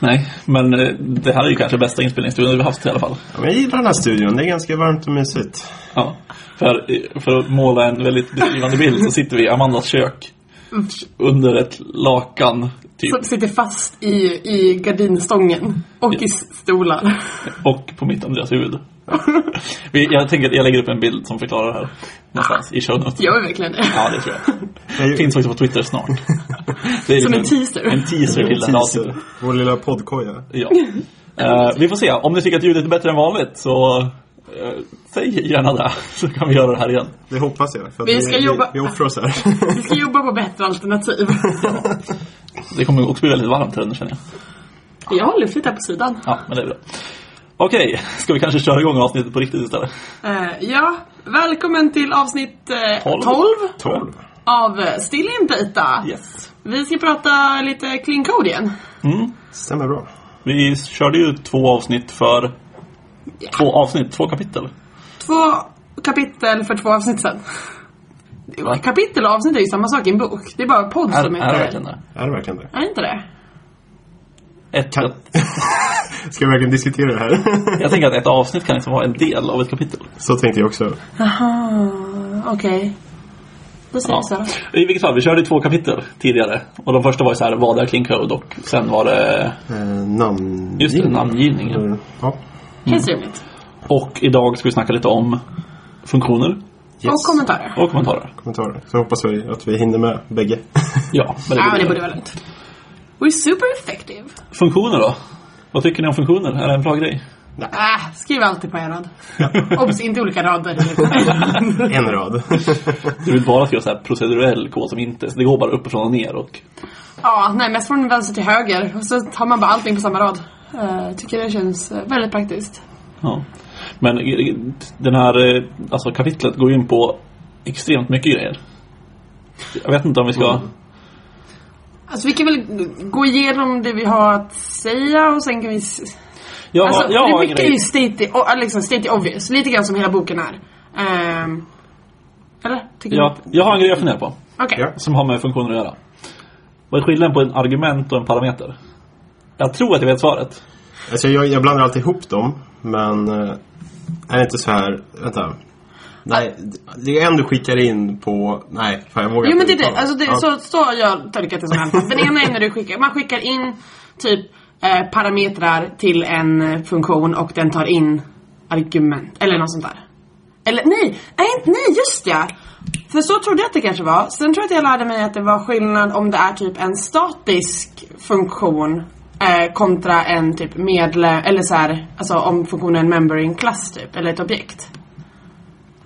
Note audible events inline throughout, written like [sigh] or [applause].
Nej, men eh, det här är ju kanske bästa inspelningsstudion vi haft i alla fall. Ja, jag gillar den här studion. Det är ganska varmt och mysigt. Ja. För, för att måla en väldigt beskrivande bild så sitter vi i Amandas kök. Under ett lakan, typ. Som sitter fast i, i gardinstången. Och i stolar. Och på mitt Andreas huvud. [laughs] Jag tänker att jag lägger upp en bild som förklarar det här. Någonstans i show notes. Gör vi verkligen det? Ja, det tror jag. Finns också på Twitter snart. Det är Som en liksom teaser. En teaser till det här avsnittet. Vår lilla poddkoja. Ja. Eh, vi får se. Om ni tycker att ljudet är bättre än vanligt så eh, säg gärna det. [laughs] Så kan vi göra det här igen. Det hoppas jag. För att Vi ska vi, jobba- Vi, vi offrar oss här. [laughs] Vi ska jobba på bättre alternativ. Det kommer också bli väldigt varmt här inne känner jag. Jag har luftigt här på sidan. Ja, men det är bra. Okej, [laughs] ska vi kanske köra igång avsnittet på riktigt istället? Eh, ja, välkommen till avsnitt eh, Tolv. 12. 12. av Still In Data. Yes. Vi ska prata lite clean code igen. Mm. Stämmer bra. Vi körde ju två avsnitt för... Två avsnitt, två kapitel. Två kapitel för två avsnitt sen. Va? Kapitel och avsnitt är ju samma sak i en bok. Det är bara podd Är, som är heter det verkligen det? Är det verkligen det? Är det inte det? Ett, Kan- ett, [laughs] Ska vi verkligen diskutera det här? [laughs] jag tänker att ett avsnitt kan liksom vara en del av ett kapitel. Så tänkte jag också. Jaha, okej. Då säger Ja. vi så då. I vilket fall, vi körde två kapitel tidigare. Och de första var ju så här, vad är clean code? Och sen var det... Eh, namn... Just det, namngivningen. Ja. Helt rimligt. Och idag ska vi snacka lite om funktioner Yes. Och kommentarer. och kommentarer. Kommentarer. Så hoppas vi att vi hinner med bägge. Ja, men det, Ja, blir- det borde vara lugnt. We're super effective. Funktioner då? Vad tycker ni om funktioner? Är det en bra grej? Äh, skriv alltid på en rad. Obs, inte olika rader. [laughs] en rad. Du vill bara skriva så här procedurell kod som inte... Det går bara uppifrån och ner och... ja, nej, mest från vänster till höger. Och så tar man bara allting på samma rad. Uh, tycker det känns eh, väldigt praktiskt. Ja. Men eh, den här alltså kapitlet går ju in på extremt mycket grejer. Jag vet inte om vi ska... Mm. Alltså vi kan väl gå igenom det vi har att säga och sen kan vi... s- Jag, alltså, har- jag det har är mycket grej. ju state, o- liksom state obvious. Lite grann som hela boken är. Ehm, eller? Tycker Ja, jag har en grej jag funderar på. Ja. Som har med funktioner att göra. Vad är skillnaden på en argument och en parameter? Jag tror att jag vet svaret. Alltså jag, jag blandar alltid ihop dem. Men eh, är det inte så här... Vänta. Nej, det är en du skickar in på... Nej, fan jag vågar Jo men det är inte det, alltså det, Ja. så, så jag tolkat det som hänt. Den ena är när du skickar, man skickar in typ eh, parametrar till en eh, funktion och den tar in argument, eller något sånt där. Eller nej, nej, nej just ja! För så trodde jag att det kanske var. Sen tror jag att jag lärde mig att det var skillnad om det är typ en statisk funktion eh, kontra en typ medlem, eller så här, alltså om funktionen member i en klass typ, eller ett objekt.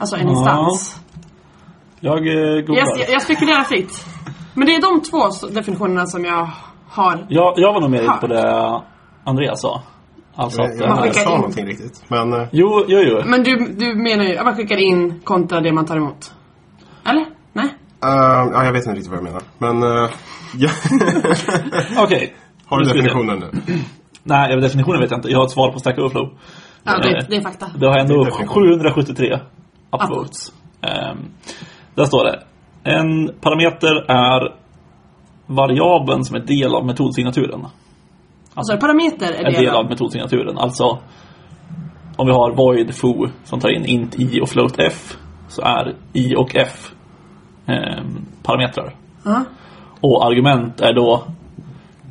Alltså en Ja. instans. Jag eh, googlar. Jag, jag spekulerar fritt. Men det är de två definitionerna som jag har. Jag, jag var nog mer inne på det Andreas sa. Alltså att... Jag, den jag, skickar sa in. någonting riktigt. Men... eh, Jo, jo, jo. Men du, du menar ju att man skickar in kontra det man tar emot? Eller? Nej? eh, ja, jag vet inte riktigt vad jag menar. Men... eh, [laughs] ja. Okej. Har du Nu ska vi se. definitionen nu? Nej, definitionen vet jag inte. Jag har ett svar på Stack Overflow. Ja, det, Eh, det är fakta. Det har ändå definition. 773 upvotes. Um, där står det. En parameter är variabeln som är del av metodsignaturen. Alltså parameter är En del av av... metodsignaturen. Alltså om vi har void foo som tar in int i och float f så är i och f ehm, parametrar. Ja. Och argument är då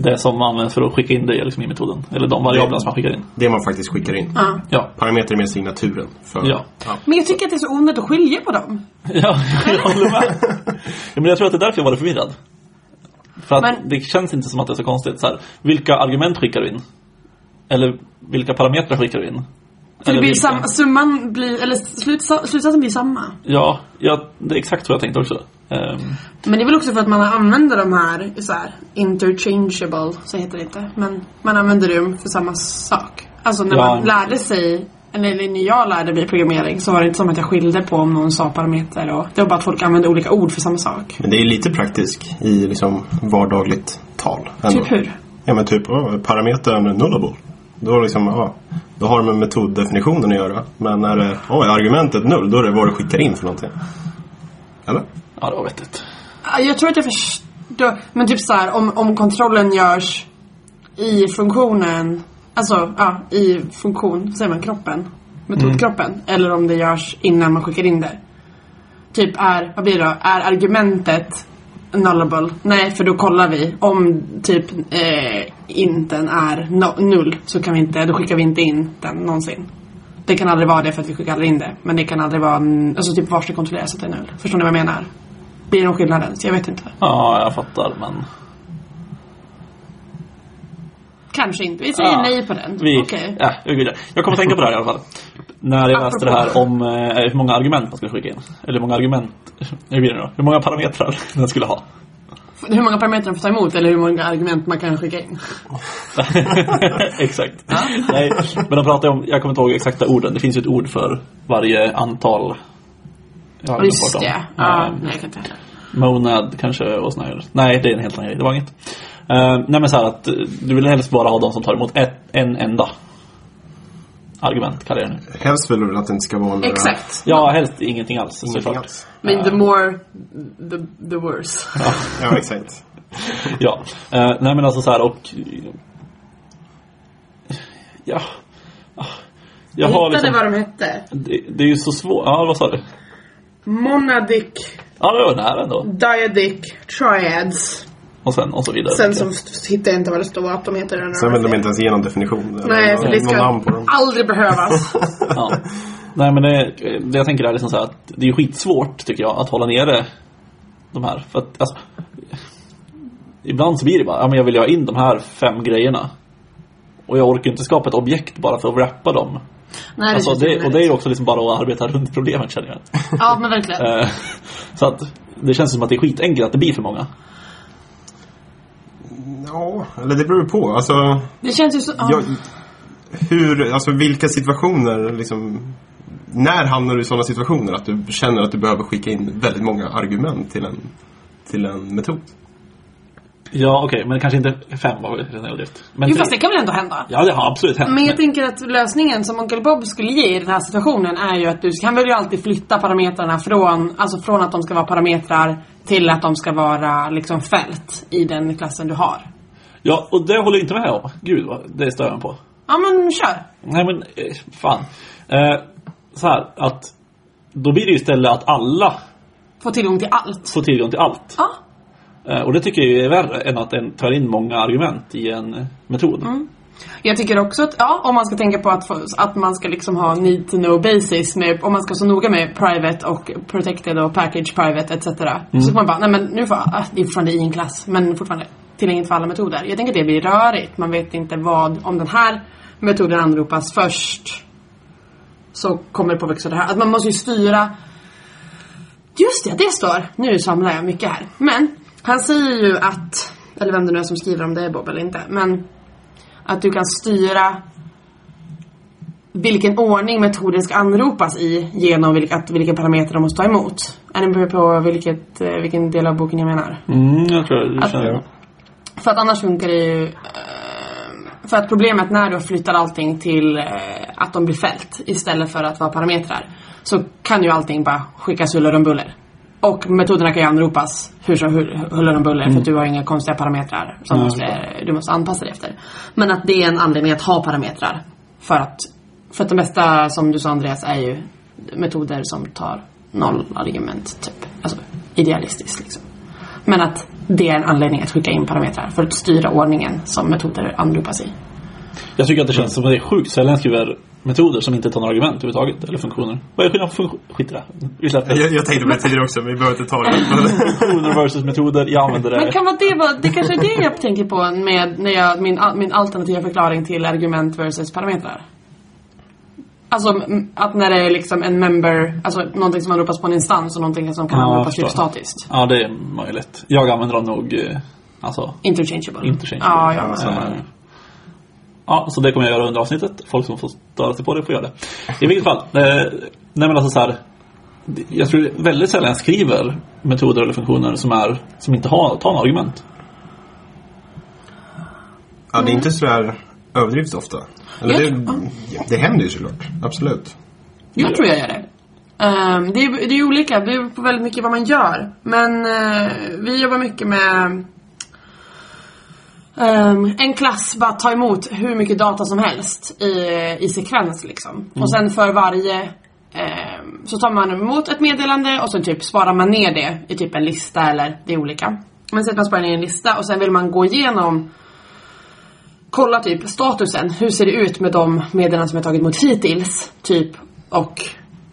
det som används för att skicka in det liksom i metoden. Eller de variablerna som man skickar in. Det man faktiskt skickar in. Ja. Ja. Parameter med signaturen. För, Ja. Men jag tycker att det är så onödigt att skilja på dem. [laughs] Ja, jag håller med. Ja, men jag tror att det är därför jag var förvirrad. För att Men- det känns inte som att det är så konstigt. Så här, vilka argument skickar du in? Eller vilka parametrar skickar du in? Eller blir samma, summan blir, eller slutsa- slutsatsen blir samma. Ja, ja, det är exakt så jag tänkte också. Ehm, Men det är väl också för att man använder de här, så här interchangeable, så heter det inte. Men man använder dem för samma sak. Alltså när Ja. man lärde sig, eller när jag lärde mig programmering så var det inte som att jag skilde på om någon sa parameter och det var bara att folk använde olika ord för samma sak. Men det är lite praktisk i liksom vardagligt tal. ändå. Typ hur? Ja men typ oh, parametern nullable. Då, liksom, ja, då har det med metoddefinitionen att göra. Men när det, oh, är argumentet null, då är det vad du skickar in för någonting. Eller? ja, det var vettigt. Ja, Jag tror att jag förstår, men typ så här om, om kontrollen görs i funktionen, alltså ja, i funktion, säger man, kroppen? Metodkroppen. Eller om det görs innan man skickar in det. Typ är, vad blir det då? Är argumentet nullable? Nej, för då kollar vi. Om typ eh, inten är no, null så kan vi inte, då skickar vi inte in den någonsin. Det kan aldrig vara det för att vi skickar aldrig in det. Men det kan aldrig vara, alltså typ var ska kontrolleras att det är null. Förstår ni vad jag menar? Blir någon skillnad ens? Jag vet inte. Ja, jag fattar men... Kanske inte. Vi säger Ja. nej på den. Vi, Okej. ja, jag, kommer tänka på det här i alla fall. När jag läste det här om eh, hur många argument man skulle skicka in. Eller hur många argument, hur blir det då? Hur många parametrar [laughs] den skulle ha. Hur många parametrar den får ta emot eller hur många argument man kan skicka in? [laughs] exakt. Nej, men de pratar om, jag kommer inte ihåg exakta orden. Det finns ju ett ord för varje antal. Jag Just det. Ja, Eh, nej jag kan inte. Monad kanske och såna här. Nej, det är en helt annan grej. Det var inget. Uh, nej men så här att eh, du vill helst bara ha de som tar emot ett, en enda argument, kallar jag det nu. Helst vill du väl att det inte ska vara några... Exakt. Ja, helst ingenting alls Ingenting såklart. alls. Men the more, the, the worse. Ja, exakt. [laughs] Ja, Eh, nej men alltså så här och... Ja. Jag Jag har hittade liksom... vad de hette. Det, det är ju så svårt. Ja, vad sa du? Monadic, Ja, det var nära ändå. diadic, triads. Och sen och så vidare. Sen så hittar jag inte vad det står att de heter. den Sen vill de inte ens ge någon definition. eller Nej, för det någon namn på ska dem. aldrig behövas. [laughs] Ja. Nej men det, det jag tänker är liksom så här att det är skitsvårt tycker jag att hålla nere de här. För att alltså, Ibland så blir det bara, ja men jag vill ha in de här fem grejerna. Och jag orkar inte skapa ett objekt bara för att wrappa dem. Nej, Alltså, det, onödigt. och det är ju också liksom bara att arbeta runt problemet känner jag. Ja, men verkligen. Eh, så att det känns som att det är skitenkelt att det blir för många. Ja, eller det beror på. Alltså, Det känns ju så... Ja. jag, hur, alltså vilka situationer liksom... När hamnar du i sådana situationer att du känner att du behöver skicka in väldigt många argument till en, till en metod? Ja okej, men kanske inte fem var väl överdrift. Men Jo, tre- fast det kan väl ändå hända? Ja det har absolut hänt. Men jag tänker att lösningen som Onkel Bob skulle ge i den här situationen är ju att du kan väl ju alltid flytta parametrarna från, alltså från att de ska vara parametrar till att de ska vara liksom fält i den klassen du har. Ja, och det håller jag inte med om. Gud, det stör jag på. Ja men kör! Nej men, eh, fan. Eh, så här, att då blir det ju istället att alla Få tillgång till allt. får tillgång till allt. Ja. Eh, och det tycker jag är värre än att en tar in många argument i en eh, metod. Jag tycker också att, ja, om man ska tänka på att, att man ska liksom ha need to know basis med, om man ska så noga med private och protected och package private etc. Så kan man bara, nej men nu får, ah, det är fortfarande i en klass, men fortfarande tillgängligt för alla metoder. Jag tänker att det blir rörigt. Man vet inte vad, om den här metoden anropas först så kommer det påverkas av det här. Att man måste ju styra Just det, det står. Nu samlar jag mycket här. Men han säger ju att, eller vem det nu är som skriver om det är Bob eller inte, men att du kan styra vilken ordning metoden ska anropas i genom vilk, att, vilken parameter de måste ta emot. Är ni på vilket, eh, vilken del av boken jag menar? Mm, jag tror det Att- känner jag. För att annars funkar det ju... eh, För att problemet när du flyttar allting till eh, att de blir fält istället för att vara parametrar så kan ju allting bara skickas huller om buller. Och metoderna kan ju anropas hur hu- huller om buller för att du har inga konstiga parametrar som Nej, måste, du måste anpassa dig efter. Men att det är en anledning att ha parametrar. För att, för att det mesta som du sa Andreas är ju metoder som tar noll argument typ. Alltså idealistiskt liksom. Men att det är en anledning att skicka in parametrar för att styra ordningen som metoder anropas i. Jag tycker att det känns som att det är sjukt sällan jag skriver metoder som inte tar några argument överhuvudtaget. Eller funktioner. Vad är skillnaden på funktioner? Skit i det. Jag, jag tänkte på det tidigare också, men vi behöver inte ta det. Funktioner versus metoder. Jag använder Men det. kan vara det vara, det kanske är det jag tänker på med när jag, min, min alternativa förklaring till argument versus parametrar. Alltså att när det är liksom en member, alltså någonting som anropas på en instans och någonting som kan Ja, anropas typ statiskt. Ja, det är möjligt. Jag använder dem nog, eh, alltså, Interchangeable. interchangeable. Ja, jag med. Ja, så det kommer jag göra under avsnittet. Folk som får störa sig på det får göra det. I vilket fall. Eh, nej men alltså så här. Jag tror väldigt sällan jag skriver metoder eller funktioner som, är, som inte har, tar några argument. Ja, det är inte sådär överdrivet ofta. Eller det, det händer ju såklart. Absolut. Jag tror jag gör det. Ehm, det, är, det är ju olika, det beror på väldigt mycket vad man gör. Men eh, vi jobbar mycket med ehm, en klass bara tar emot hur mycket data som helst i, i sekvens liksom. Och sen för varje ehm, så tar man emot ett meddelande och sen typ sparar man ner det i typ en lista eller det är olika. Men sen man sparar ner en lista och sen vill man gå igenom kolla typ statusen. Hur ser det ut med de meddelanden som jag tagit emot hittills? Typ och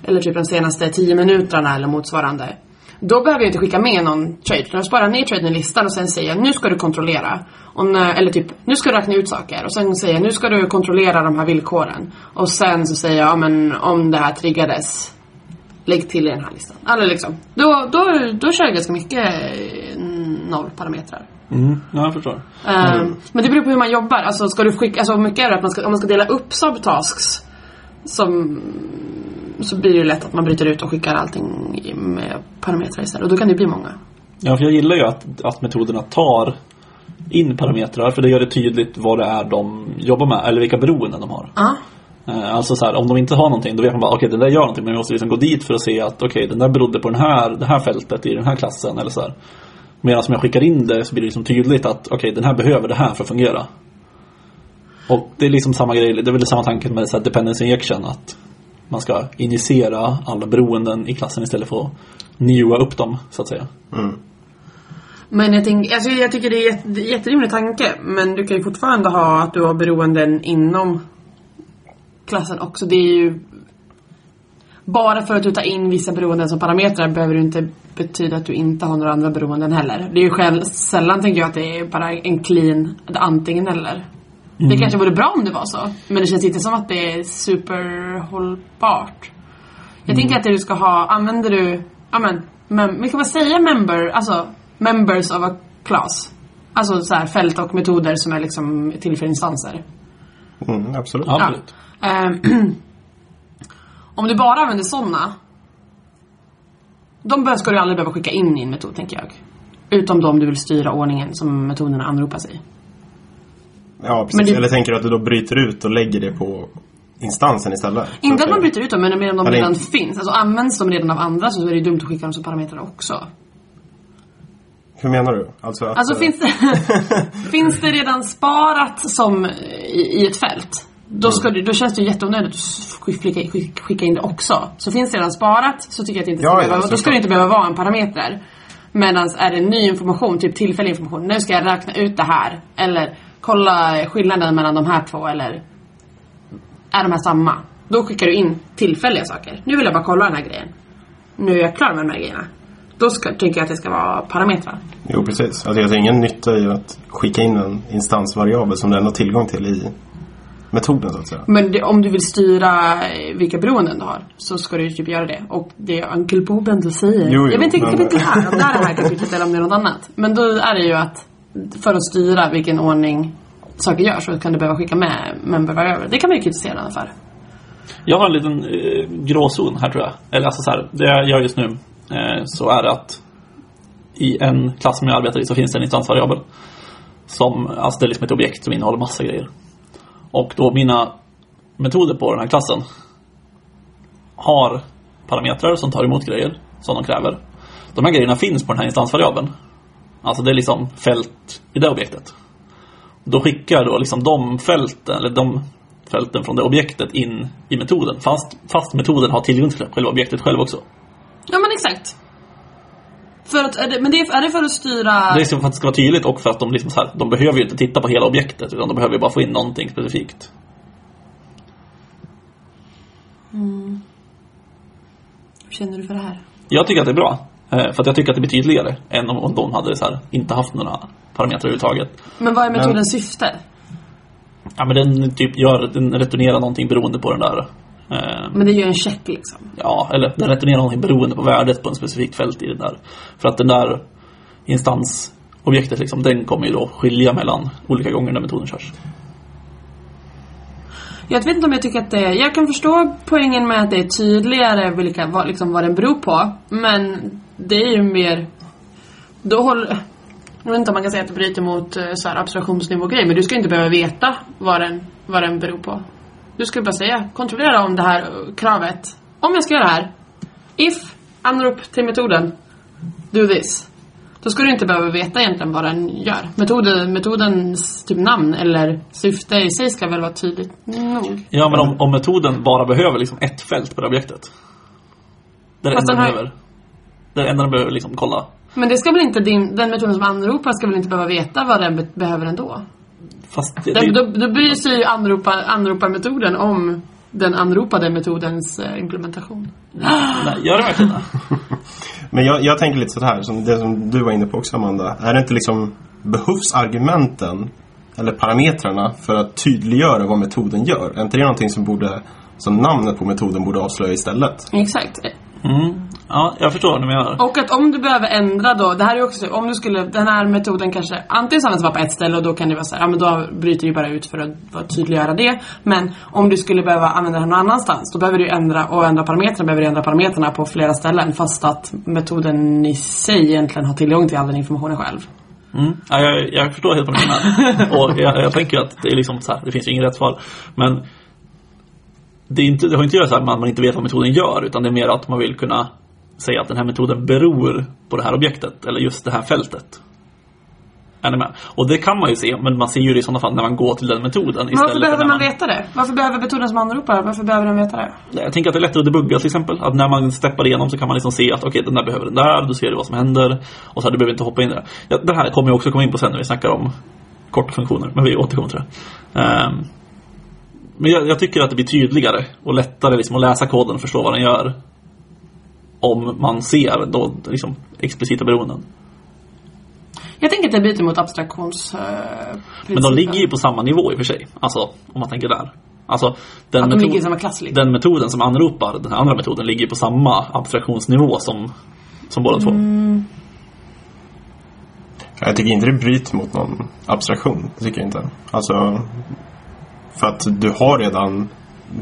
eller typ de senaste 10 minuterna eller motsvarande. Då behöver jag inte skicka med någon trade. Jag sparar ner traden i listan och sen säger jag nu ska du kontrollera. När, eller typ nu ska du räkna ut saker. Och sen säger jag nu ska du kontrollera de här villkoren. Och sen så säger jag ja, men om det här triggades lägg till i den här listan. Eller liksom. Då, då, då kör jag ganska mycket eh, nollparametrar. Mm, ja, jag förstår. Ehm, Men det beror på hur man jobbar. Alltså ska du skicka, alltså mycket är det att man ska, om man ska dela upp subtasks som så blir det ju lätt att man bryter ut och skickar allting med parametrar istället. Och då kan det bli många. Ja, för jag gillar ju att, att metoderna tar in parametrar för det gör det tydligt vad det är de jobbar med eller vilka beroenden de har. Ja. Eh, Alltså så här, om de inte har någonting då vet man bara okej den där gör någonting men vi måste liksom gå dit för att se att okej den där berodde på den här, det här fältet i den här klassen eller så här. Medan om jag skickar in det så blir det liksom tydligt att okej den här behöver det här för att fungera. Och det är liksom samma grej, det är väl samma tanke med så här dependency injection att man ska injicera alla beroenden i klassen istället för att newa upp dem så att säga. Men jag, tänk, alltså jag tycker det är är jätterimlig tanke. Men du kan ju fortfarande ha att du har beroenden inom klassen också. Det är ju bara för att du tar in vissa beroenden som parametrar behöver det inte betyda att du inte har några andra beroenden heller. Det är ju själv, sällan tänker jag att det är bara en clean antingen eller. Det kanske vore bra om det var så. Men det känns inte som att det är superhållbart. Jag tänker att det du ska ha, använder du, ja men, vi kan väl säga member, alltså members of a class. Alltså så här fält och metoder som är liksom till för instanser. Mm, absolut. Ja, absolut. Ehm, [clears throat] om du bara använder sådana. De ska du aldrig behöva skicka in i en metod, tänker jag. Utom de du vill styra ordningen som metoderna anropas i. Ja, precis. Det- Eller tänker du att du då bryter ut och lägger det på instansen istället? Inte att man bryter ut dem, men medan de Eller- redan finns. Alltså används de redan av andra så är det ju dumt att skicka dem som parametrar också. Hur menar du? Alltså, att, Alltså finns det, [laughs] finns det redan sparat som i, i ett fält då, ska du, då känns det ju jätteonödigt att sk- skicka, skicka, in det också. Så finns det redan sparat så tycker jag att det inte ska Ja, behöva, då ska det inte behöva vara en parameter. Medan är det ny information, typ tillfällig information, nu ska jag räkna ut det här. Eller kolla skillnaden mellan de här två eller är de här samma? Då skickar du in tillfälliga saker. Nu vill jag bara kolla den här grejen. Nu är jag klar med de här grejerna. Då ska, tänker jag att det ska vara parametrar. Jo, precis. Alltså, jag ser ingen nytta i att skicka in en instansvariabel som du ändå har tillgång till i metoden, så att säga. Men det, om du vill styra eh, vilka beroenden du har så ska du typ göra det. Och det Uncle Bob ändå säger. Jo, jo, jag vet inte det här, om det är det här kapitlet eller om det är något annat. Men då är det ju att för att styra vilken ordning saker görs så kan du behöva skicka med member variable. Det kan man ju kritisera den för. Jag har en liten eh, gråzon här tror jag. Eller alltså så här, det jag gör just nu eh, så är det att i en klass som jag arbetar i så finns det en instansvariabel. Som, alltså det är liksom ett objekt som innehåller massa grejer. Och då mina metoder på den här klassen har parametrar som tar emot grejer som de kräver. De här grejerna finns på den här instansvariabeln. Alltså det är liksom fält i det objektet. Då skickar jag då liksom de fälten, eller de fälten från det objektet in i metoden. Fast, fast metoden har tillgång till själva objektet själv också. Ja men exakt. För att, är det, men det är, är det för att styra... Det är liksom för att det ska vara tydligt och för att de liksom så här, de behöver ju inte titta på hela objektet utan de behöver ju bara få in någonting specifikt. Hur känner du för det här? Jag tycker att det är bra. Eh, För att jag tycker att det blir tydligare än om, de hade så här, inte haft några parametrar överhuvudtaget. Men vad är metodens syfte? Ja men den typ gör, den returnerar någonting beroende på den där eh, Men det är ju en check liksom. Ja, eller den returnerar någonting beroende på värdet på en specifikt fält i den där. För att den där instans-objektet liksom, den kommer ju då skilja mellan olika gånger när metoden körs. Jag vet inte om jag tycker att det... Jag kan förstå poängen med att det är tydligare vilka, vad, liksom, vad den beror på. Men det är ju mer... Då håller... Jag vet inte om man kan säga att det bryter mot eh, så här, abstraktionsnivå-grej. Men du ska inte behöva veta vad den, vad den beror på. Du ska bara säga, kontrollera om det här eh, kravet. Om jag ska göra det här. If, anrop till metoden. Do this. Då ska du inte behöva veta egentligen vad den gör. Metoden, metodens typ namn eller syfte i sig ska väl vara tydligt nog. Ja, men om, om metoden bara behöver liksom ett fält på det objektet. Det är det enda den behöver. Det enda den behöver liksom kolla. Men det ska väl inte din, den metoden som anropar ska väl inte behöva veta vad den be- behöver ändå? Fast det, Den, det, då, då bryr sig ju anropa, anroparmetoden om den anropade metodens eh, implementation. [gasps] nej, gör det verkligen det? [laughs] Men jag, jag tänker lite så här, som det som du var inne på också Amanda. Är det inte liksom, behövs argumenten eller parametrarna för att tydliggöra vad metoden gör? Är inte det någonting som borde, som namnet på metoden borde avslöja istället? Exakt. Mm. Ja, jag förstår vad du menar. Och att om du behöver ändra då, det här är också så, om du skulle, den här metoden kanske antingen så används bara på ett ställe och då kan det vara så här, ja men då bryter du bara ut för att tydliggöra det. Men om du skulle behöva använda den någon annanstans, då behöver du ändra, och ändra parametrarna, behöver du ändra parametrarna på flera ställen fast att metoden i sig egentligen har tillgång till all den informationen själv. Mm. Ja, jag, jag förstår helt vad du menar. [laughs] Och jag, jag tänker att det är liksom så här, det finns ju inget rätt svar. Men det, är inte, det har inte att göra så här att man inte vet vad metoden gör, utan det är mer att man vill kunna säga att den här metoden beror på det här objektet, eller just det här fältet. Är ni med? Och det kan man ju se, men man ser ju det i sådana fall när man går till den metoden istället Varför för behöver när man veta det? Varför behöver metoden som anropar, varför behöver den veta det? Jag tänker att det är lättare att debugga till exempel. Att när man steppar igenom så kan man liksom se att okej, den där behöver den där, då ser du vad som händer. Och så här, du behöver inte hoppa in i det. Ja, det här kommer jag också komma in på sen när vi snackar om korta funktioner, men vi återkommer till det. Ehm, men jag, jag tycker att det blir tydligare och lättare liksom att läsa koden och förstå vad den gör. Om man ser då liksom explicita beroenden. Jag tänker att det byter mot abstraktionsprincipen. Men de ligger ju på samma nivå i och för sig. Alltså, om man tänker där. Alltså, den, Att de metod- ligger i samma klass liksom. den metoden som anropar den andra metoden ligger på samma abstraktionsnivå som, som båda två. Jag tycker inte det bryter mot någon abstraktion. Det tycker jag inte. Alltså, för att du har redan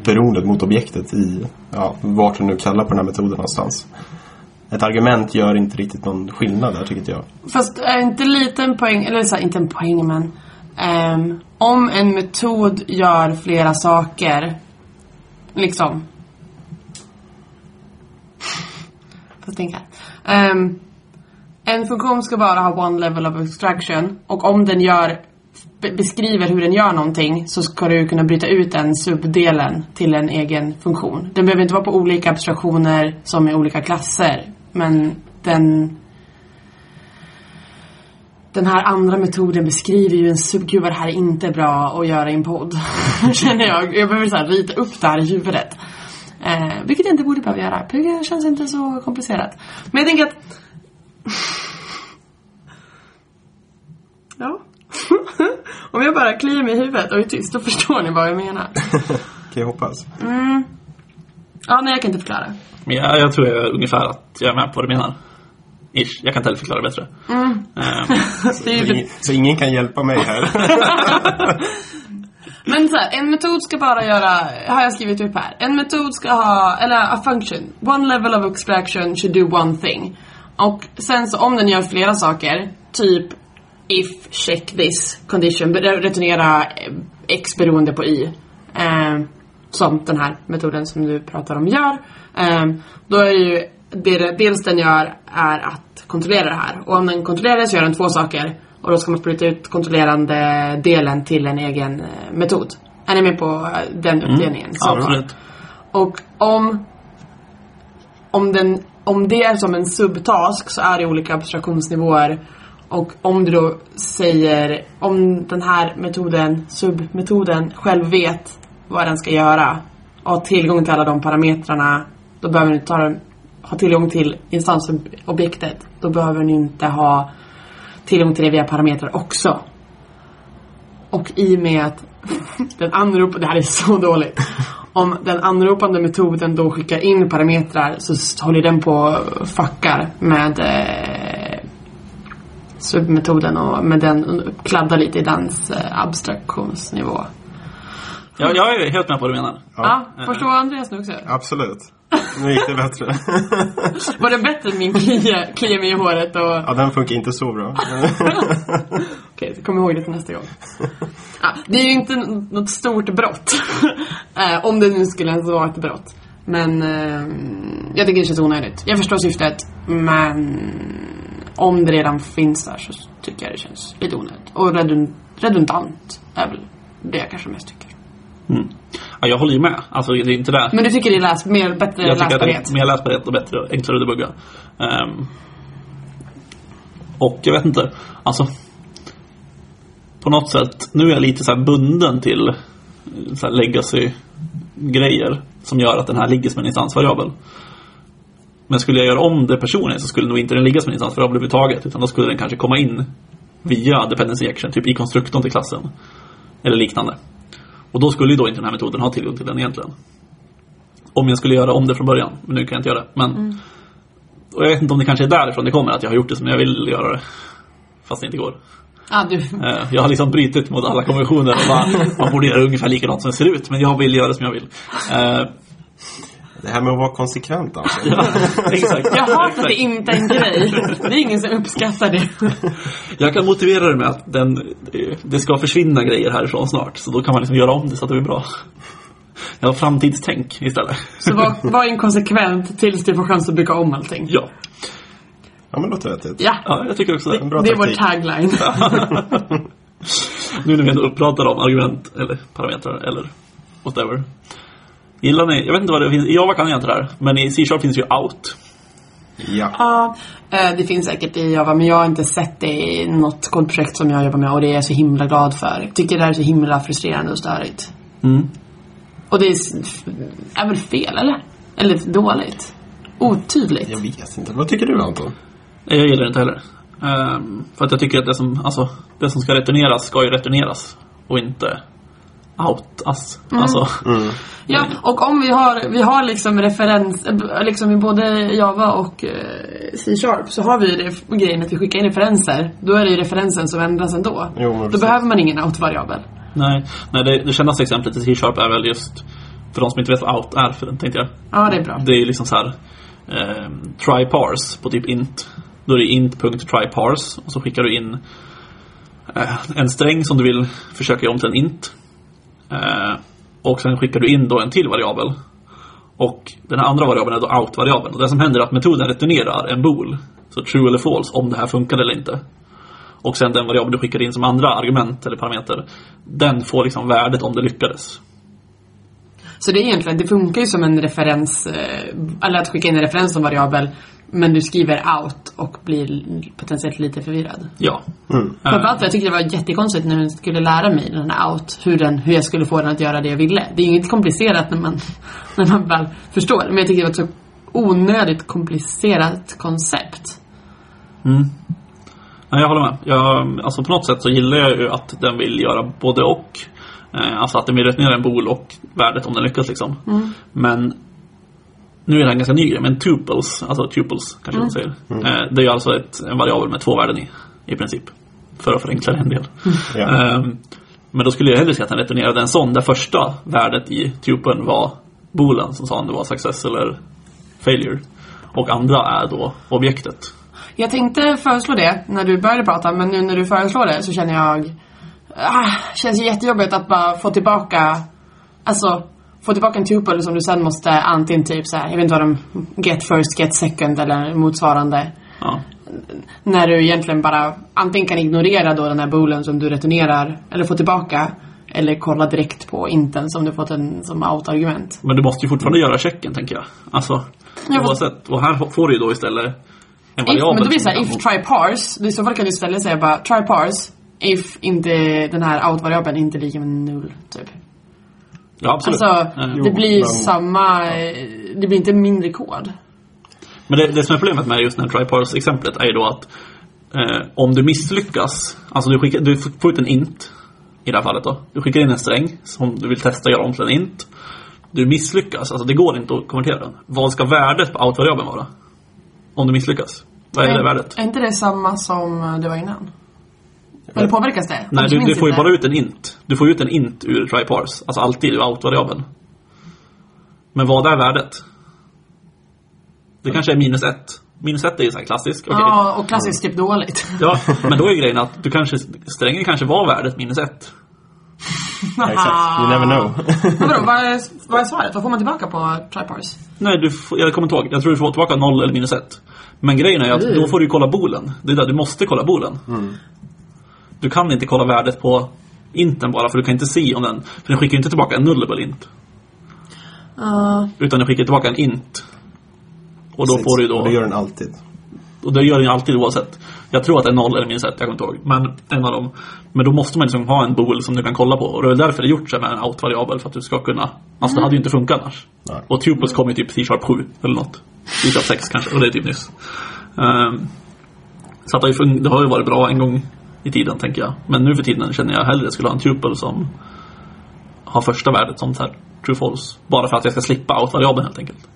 beroendet mot objektet i, ja, vart du nu kallar på den här metoden någonstans. Ett argument gör inte riktigt någon skillnad där, tycker jag. Fast är inte lite en poäng, eller så här, inte en poäng men um, om en metod gör flera saker liksom Får tänka. Um, en funktion ska bara ha one level of abstraction och om den gör beskriver hur den gör någonting så ska du kunna bryta ut den subdelen till en egen funktion. Den behöver inte vara på olika abstraktioner som i olika klasser men den den här andra metoden beskriver ju en sub... Gud vad det här är inte bra att göra i en podd. [laughs] Känner jag. Jag behöver så här rita upp det här i huvudet. Eh, vilket jag inte borde behöva göra. Det känns inte så komplicerat. Men jag tänker att... [laughs] Ja. Om jag bara kliar mig i huvudet och är tyst, då förstår ni vad jag menar. [laughs] Kan jag hoppas. Ja, nej jag kan inte förklara. Men jag, jag tror jag ungefär att jag är med på vad du menar. Ish. Jag kan inte heller förklara bättre. [laughs] Det är Så, ingen, så ingen kan hjälpa mig här. [laughs] Men så här, en metod ska bara göra, har jag skrivit upp här. En metod ska ha, eller a function. One level of abstraction should do one thing. Och sen så om den gör flera saker, typ if check this condition, re- returnera eh, x beroende på y. Eh, som den här metoden som du pratar om gör. Eh, då är ju det dels den gör är att kontrollera det här. Och om den kontrollerar så gör den två saker. Och då ska man bryta ut kontrollerande delen till en egen eh, metod. Är ni med på eh, den uppdelningen? Så- absolut. och om, om, den, om det är som en subtask så är det olika abstraktionsnivåer. Och om du då säger, om den här metoden, submetoden, själv vet vad den ska göra och har tillgång till alla de parametrarna, då behöver den inte ta den, ha tillgång till instansobjektet. Då behöver den inte ha tillgång till det via parametrar också. Och i och med att [laughs] den anropade, det här är så dåligt. Om den anropande metoden då skickar in parametrar så håller den på och fuckar med eh, submetoden och med den kladdar lite i dens eh, abstraktionsnivå. Jag, jag är helt med på vad du menar. Ja, förstår Andreas nu också? Absolut. [laughs] Nu gick det bättre. [laughs] Var det bättre än min klia, klia mig i håret och... Ja, den funkar inte så bra. [laughs] Okej, så kom ihåg det till nästa gång. Ja, det är ju inte något stort brott. eh, om det nu skulle ens vara ett brott. Men eh, jag tycker det känns onödigt. Jag förstår syftet, men om det redan finns där så tycker jag det känns lite onödigt. Och redund, redundant är väl det jag kanske mest tycker. Mm. Ja, jag håller ju med. Alltså, det är inte det. Men du tycker det är läs, mer, bättre jag tycker att det läsbarhet? är mer läsbarhet och bättre och enklare att debugga. Ehm, och jag vet inte, alltså på något sätt, nu är jag lite så här bunden till eh, så legacy-grejer som gör att den här ligger som en instansvariabel. Men skulle jag göra om det personligen så skulle nog inte den ligga som en instansvariabel överhuvudtaget utan då skulle den kanske komma in via dependency action, typ i konstruktorn till klassen. Eller liknande. Och då skulle ju då inte den här metoden ha tillgång till den egentligen. Om jag skulle göra om det från början. Men nu kan jag inte göra det. Men, Och jag vet inte om det kanske är därifrån det kommer, att jag har gjort det som jag vill göra det. Fast det inte går. Ja, du. Eh, Jag har liksom brutit mot alla konventioner. [laughs] man borde göra ungefär likadant som det ser ut. Men jag vill göra det som jag vill. Det här med att vara konsekvent alltså. ja, [laughs] exakt. Jag har att det inte är en grej. Det är ingen som uppskattar det. Jag kan motivera det med att den, det ska försvinna grejer härifrån snart. Så då kan man liksom göra om det så att det blir bra. Jag har framtidstänk istället. Så var, var inkonsekvent tills du får chans att bygga om allting. Ja, Ja, men låter vettigt. Ja, ja jag tycker också det. En bra det är vår tagline. [laughs] Nu när vi ändå pratar om argument eller parametrar eller whatever. Gillar ni, jag vet inte vad det finns, i Java kan jag inte det här. Men i C-sharp finns ju out. Ja. Ja, eh, det finns säkert i Java men jag har inte sett det i något kodprojekt som jag jobbar med och det är jag så himla glad för. Jag tycker det här är så himla frustrerande och störigt. Mm. Och det är, är väl fel eller? Eller dåligt? Otydligt? Jag vet inte. Vad tycker du Anton? Nej, Jag gillar det inte heller. Ehm, för att jag tycker att det som, alltså, det som ska returneras ska ju returneras. Och inte outas. Alltså, Ja, och om vi har, vi har liksom referens, liksom i både Java och eh, C-sharp så har vi det grejen att vi skickar in referenser. Då är det ju referensen som ändras ändå. Jo, Då precis. behöver man ingen out-variabel. nej. nej det, det kändaste exemplet i C-sharp är väl just, för de som inte vet vad out är, för den tänkte jag. Ja, det är bra. Det är ju liksom så här eh, try parse på typ int. Då är det int.try parse och så skickar du in eh, en sträng som du vill försöka göra om till en int. Eh, och sen skickar du in då en till variabel. Och den här andra variabeln är då out-variabeln. Och det som händer är att metoden returnerar en bool. Så true eller false om det här funkar eller inte. Och sen den variabel du skickar in som andra argument eller parameter. Den får liksom värdet om det lyckades. Så det är egentligen, det funkar ju som en referens, eh, eller att skicka in en referens som variabel. Men du skriver out och blir potentiellt lite förvirrad. Ja. Framförallt för jag tyckte det var jättekonstigt när jag skulle lära mig den här out, hur, den, hur jag skulle få den att göra det jag ville. Det är ju inget komplicerat när man, [laughs] när man väl förstår. Men jag tyckte det var ett så onödigt komplicerat koncept. Mm. Ja, jag håller med. Jag, alltså på något sätt så gillar jag ju att den vill göra både och. Eh, alltså att den vill returnera en bool och värdet om den lyckas liksom. Men nu är det en ganska ny grej, men tuples, alltså tuples kanske man säger. Eh, det är ju alltså ett, en variabel med två värden i, i princip. För att förenkla det en del. Ja. Ehm, men då skulle jag hellre se att den returnerade en sån där första värdet i tupeln var boolen som sa om det var success eller failure. Och andra är då objektet. Jag tänkte föreslå det när du började prata, men nu när du föreslår det så känner jag... Ah, känns ju jättejobbigt att bara få tillbaka... Alltså, få tillbaka en tuple som du sen måste antingen typ så här, jag vet inte vad de... Get first, get second eller motsvarande. Ja. När du egentligen bara antingen kan ignorera då den här boolen som du returnerar eller får tillbaka. Eller kolla direkt på inten som du fått en som out-argument. Men du måste ju fortfarande göra checken, tänker jag. Alltså, Ja, oavsett. Och här får du ju då istället en If, variabel. men då blir det såhär, if try parse. I så fall kan du istället säga bara try parse. If inte den här out-variabeln inte är lika med null, typ. Ja, absolut. Alltså, Eh, det blir men- samma... eh, Det blir inte mindre kod. Men det, det som är problemet med just den här tryparse-exemplet är ju då att eh, om du misslyckas, alltså du, skickar, du får ut en int i det här fallet då. Du skickar in en sträng som du vill testa göra om till en int. Du misslyckas, alltså det går inte att konvertera den. Vad ska värdet på out-variabeln vara? Om du misslyckas? Vad är det värdet? Är inte det samma som eh, det var innan? Eller påverkas det? Nej, du, du får ju bara ut en int. Du får ut en int ur tryparse. Alltså alltid ur out-variabeln. Men vad är värdet? Det kanske är minus ett. Minus ett är ju så här klassisk. okej. Ja, och klassiskt typ dåligt. [laughs] Ja, men då är grejen att du kanske, strängen kanske var värdet minus ett. [laughs] Ja, exakt. You never know. [laughs] Vadå, vad är, vad är svaret? Vad får man tillbaka på Tripars? Nej, du får, jag kommer inte ihåg. Jag tror du får tillbaka noll eller minus ett. Men grejen är att Mm. då får du ju kolla bolen. Det är där, du måste kolla bolen. Du kan inte kolla värdet på inten bara, för du kan inte se om den... För den skickar inte tillbaka en nullable int. Uh, Utan den skickar tillbaka en int. Och då får du ju Och det då... gör den alltid. Och det gör den ju alltid oavsett. Jag tror att det är noll eller minus ett, jag kommer inte ihåg. Men en av dem. Men då måste man liksom ha en bool som du kan kolla på. Och det är väl därför det är gjort så med en out-variabel. För att du ska kunna... Alltså det hade ju inte funkat annars. Nej. Och tuples kom ju typ C-sharp 7 eller något. C-sharp 6 kanske, och det är typ nyss. Ehm, så att det, har ju fun- det har ju varit bra en gång i tiden, tänker jag. Men nu för tiden känner jag hellre skulle ha en tuple som har första värdet som så här true false. Bara för att jag ska slippa out-variabeln helt enkelt.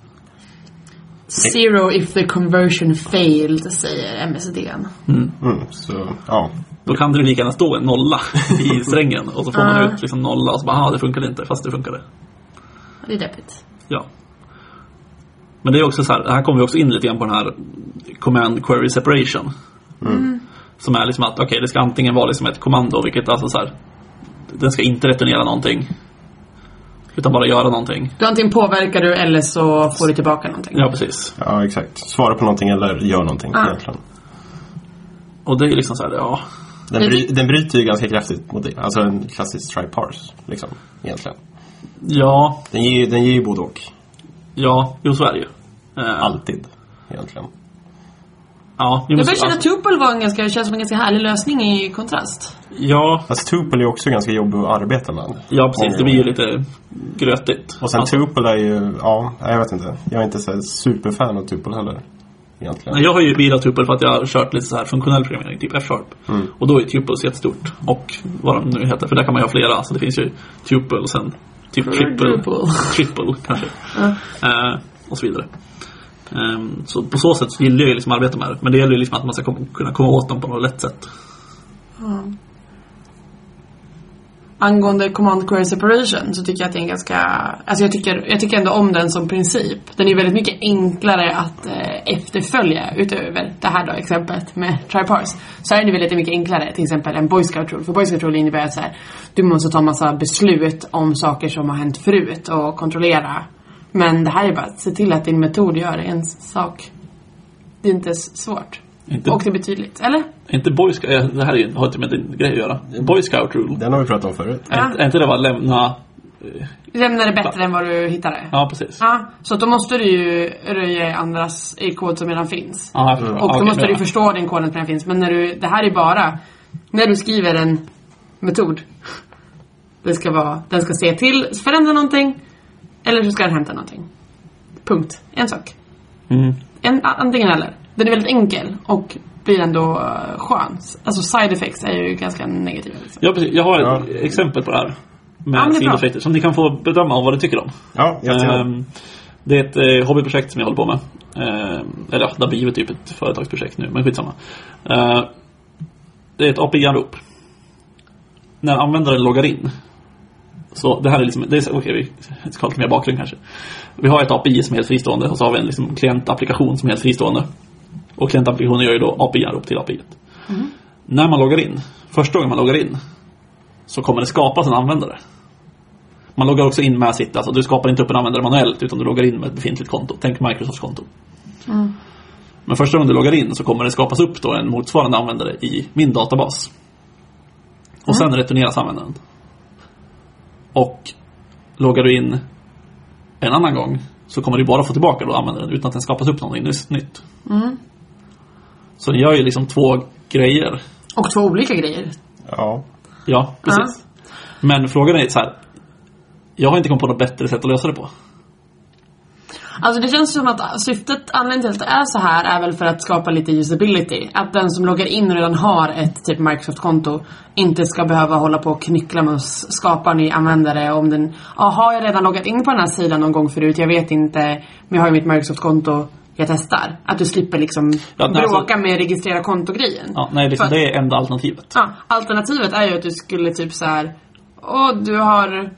zero if the conversion failed, säger MSDN. Mm, så, ja. Då kan det lika gärna stå en nolla i [laughs] strängen och så får man Ja. ut liksom nolla och så bara, ah, det funkade inte, fast det funkade. Det är deppigt. Ja. Men det är också så här, här kommer vi också in lite grann på den här command query separation. Som är liksom att, okej, det ska antingen vara liksom ett kommando, vilket alltså så här, den ska inte returnera någonting. Utan bara göra någonting. Du antingen påverkar du eller så får du tillbaka någonting. Ja, precis. ja, exakt. Svara på någonting eller gör någonting Ja. egentligen. Och det är liksom så här, ja. Den, bry, den bryter ju ganska kraftigt mot det. Alltså en klassisk try parse, liksom. Egentligen. Ja, Den ger, ju- den ger ju både och. ja, jo så är det ju. Eh, Alltid. Egentligen. Ja, Jag börjar känna att tuple var en ganska, känns som en ganska härlig lösning i kontrast. Ja, Fast tuple är också ganska jobbig att arbeta med. ja precis. Det blir ju lite grötigt. Och sen Alltså, tuple är ju, ja, jag vet inte. Jag är inte så superfan av tuple heller. Egentligen. Nej, Jag har ju bilat tuple för att jag har kört lite så här funktionell programmering, typ F-sharp. Och då är tuples jättestort. Och vad de nu heter, för där kan man ju ha flera. Så det finns ju tuple och sen typ triple, triple kanske. Eh, och så vidare. Ehm, så på så sätt så gillar jag ju liksom att arbeta med det. Men det gäller ju liksom att man ska kunna komma åt dem på något lätt sätt. Angående command query separation så tycker jag att det är en ganska, alltså jag tycker, jag tycker ändå om den som princip. Den är väldigt mycket enklare att eh, efterfölja utöver det här då exemplet med tripars. Så är det väldigt mycket enklare, till exempel en boy scout rule. För boy scout rule innebär att så här, du måste ta massa beslut om saker som har hänt förut och kontrollera. Men det här är bara att se till att din metod gör en sak. Det är inte svårt. Inte, Och det blir tydligt, eller? inte Boy Scout, eh, det här är ju, har inte med din grej att göra. Boy Scout rule. Den har vi pratat om förut. Ja. Är, inte det bara lämna... Lämnar det bättre än vad du hittade. Ja, precis. Ja, så då måste du ju röja i andras i kod som redan finns. Ja, förstår. Och Ja, då okej, måste du förstå din kod som redan finns. Men när du, det här är bara när du skriver en metod. Det ska vara, den ska se till, förändra någonting. Eller så ska den hämta någonting. Punkt. En sak. Mm. En, antingen eller. Den är väldigt enkel och blir ändå uh, skön. Alltså side effects är ju ganska negativa. Liksom. Ja, precis. Jag har ett Ja. exempel på det här. Ja, men Med är bra. sideffekter som ni kan få bedöma om vad du tycker om. Ja. Ehm, det är ett eh, hobbyprojekt som jag håller på med. Ehm, eller ja, det har blivit typ ett företagsprojekt nu, men skitsamma. Ehm, det är ett API-anrop. När användaren loggar in. Så det här är liksom, det är, okej vi ska ha lite mer bakgrund kanske. Vi har ett API som är helt fristående och så har vi en liksom klientapplikation som är helt fristående. Och klientapplikationen gör ju då API-anrop till API. När man loggar in, första gången man loggar in, så kommer det skapas en användare. Man loggar också in med sitt, alltså du skapar inte upp en användare manuellt utan du loggar in med ett befintligt konto. Tänk Microsofts konto. Men första gången du loggar in så kommer det skapas upp då en motsvarande användare i min databas. Och sen returneras användaren. Och loggar du in en annan gång så kommer du bara få tillbaka då användaren utan att den skapas upp någonting nytt. Så den gör ju liksom två grejer. Och två olika grejer. Ja. Ja, precis. Men frågan är så här. Jag har inte kommit på något bättre sätt att lösa det på. Alltså det känns som att syftet, anledningen till att det är så här är väl för att skapa lite usability. Att den som loggar in och redan har ett typ Microsoft-konto inte ska behöva hålla på och knyckla med att skapa en ny användare om den, har jag redan loggat in på den här sidan någon gång förut, jag vet inte, men jag har ju mitt Microsoft-konto, jag testar. Att du slipper liksom Ja, nej, bråka alltså- med registrera konto-grejen. Ja, nej, liksom, att- det är enda alternativet. Ja, alternativet är ju att du skulle typ så här. Åh, du har...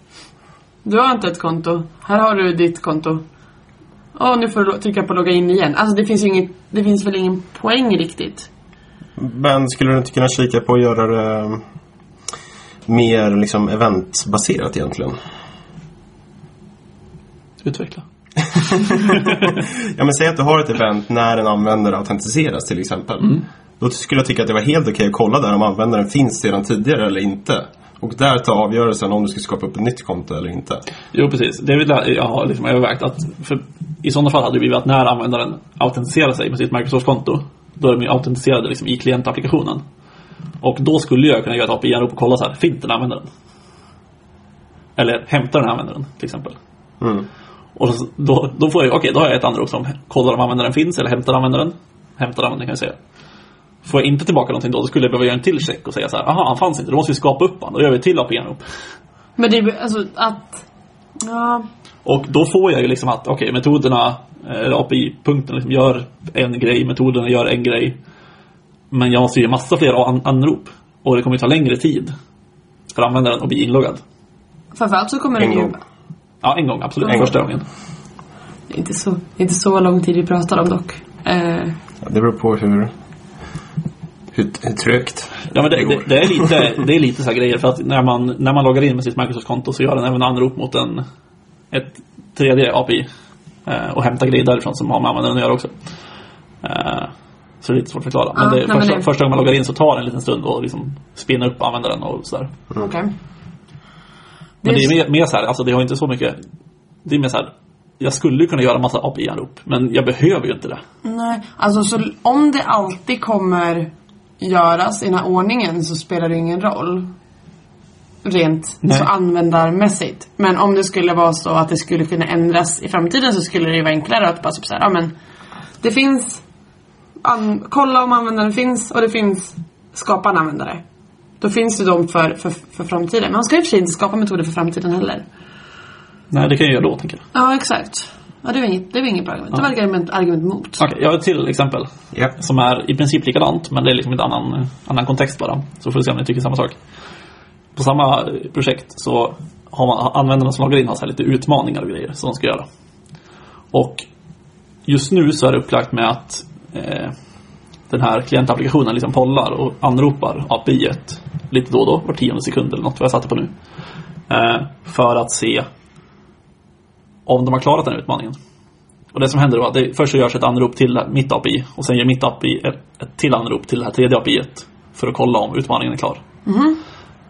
Du har inte ett konto. Här har du ditt konto. Åh, nu får du trycka på logga in igen. Alltså det finns ju inget... Det finns väl ingen poäng riktigt. Men skulle du inte kunna kika på att göra det... mer liksom eventbaserat egentligen. Utveckla. [laughs] Ja men säg att du har ett event när en användare autentiseras till exempel. Då skulle jag tycka att det var helt okej att kolla där om användaren finns sedan tidigare eller inte. Och där ta avgörelsen om du ska skapa upp ett nytt konto eller inte. Jo, precis. Det är väl jag har liksom övervägt. Att för I sådana fall hade det blivit att när användaren autentiserar sig med sitt Microsoft-konto, då är de ju autentiserade liksom i klientapplikationen. Och då skulle jag kunna göra ett API-anrop och kolla så här, finns den användaren? Eller hämtar den användaren, till exempel. Mm. Och så- då, då får jag, okej, då har jag ett anrop som kollar om användaren finns eller hämtar användaren. Hämtar användaren kan jag säga. Får jag inte tillbaka någonting då, då skulle jag behöva göra en till check och säga så här, aha, han fanns inte, då måste vi skapa upp honom. Då gör vi ett till API-anrop. Men det är alltså att... Ja. Och då får jag ju liksom att, okej, metoderna, eller API-punkten liksom gör en grej, metoderna gör en grej. Men jag måste ju göra massa fler an- anrop. Och det kommer ju ta längre tid för användaren att bli inloggad. Framförallt så kommer En det ju... gång. Ja, en gång, absolut. En gång. Första gången. Det är inte så, inte så lång tid vi pratar om dock. Eh, Ja, det beror på hur, hur, hur trögt Ja, men det, det det är lite, det är lite så här grejer. För att när man, när man loggar in med sitt Microsoft-konto så gör den även anrop mot en, ett tredje API. Eh, och hämtar grejer därifrån som har med användaren att göra också. Eh, så det är lite svårt att förklara. Men, det, men första, det- första gången man loggar in så tar det en liten stund att liksom spinna upp användaren och sådär. Okej. Men Det är- mer, mer så här, alltså det har inte så mycket Det är mer så här Jag skulle kunna göra massa API-anrop Men jag behöver ju inte det Nej, alltså så om det alltid kommer göras i den här ordningen så spelar det ingen roll. Rent Nej. så användarmässigt. Men om det skulle vara så att det skulle kunna ändras i framtiden så skulle det ju vara enklare att bara typ så här, ja men det finns an, kolla om användaren finns och det finns skapa en användare. Då finns det de för, för, för framtiden. Men man ska och för sig inte skapa metoder för framtiden heller. Nej det kan jag göra då tänker jag Ja, exakt. Ja, det var inget, det var inget bra argument. Det var ett argument, argument mot. Okej, jag har ett till exempel Ja. Som är i princip likadant men det är liksom en annan, annan kontext bara Så får vi se om ni tycker samma sak på samma projekt så har man, användarna som loggar in har så här lite utmaningar och grejer som de ska göra Och just nu så är det upplagt med att eh, den här klientapplikationen liksom pollar och anropar API -et lite då och då, var tionde sekund eller något vad jag satte på nu. Eh, för att se om de har klarat den här utmaningen. Och det som händer då är att det, först så görs ett anrop till mitt API och sen gör mitt API ett, ett till anrop till det här tredje API -et för att kolla om utmaningen är klar. Eh,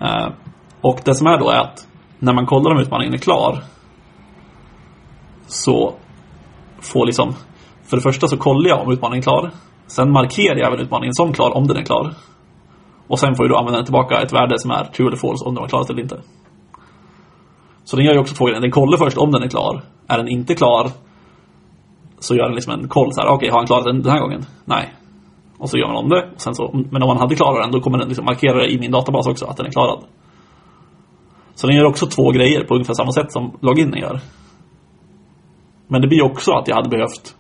Eh, och det som är då är att när man kollar om utmaningen är klar så får liksom för det första så kollar jag om utmaningen är klar. Sen markerar jag även utmaningen som klar om den är klar. Och sen får ju då användaren tillbaka ett värde som är true eller false om den var klarat eller inte. Så den gör ju också två grejer. Den kollar först om den är klar. Är den inte klar så gör den liksom en koll så här. Okej, har han klarat den den här gången? Nej. Och så gör man om det. Och sen så, men om man hade klarat den då kommer den liksom markera det i min databas också att den är klarad. Så den gör också två grejer på ungefär samma sätt som loginen gör. Men det blir också att jag hade behövt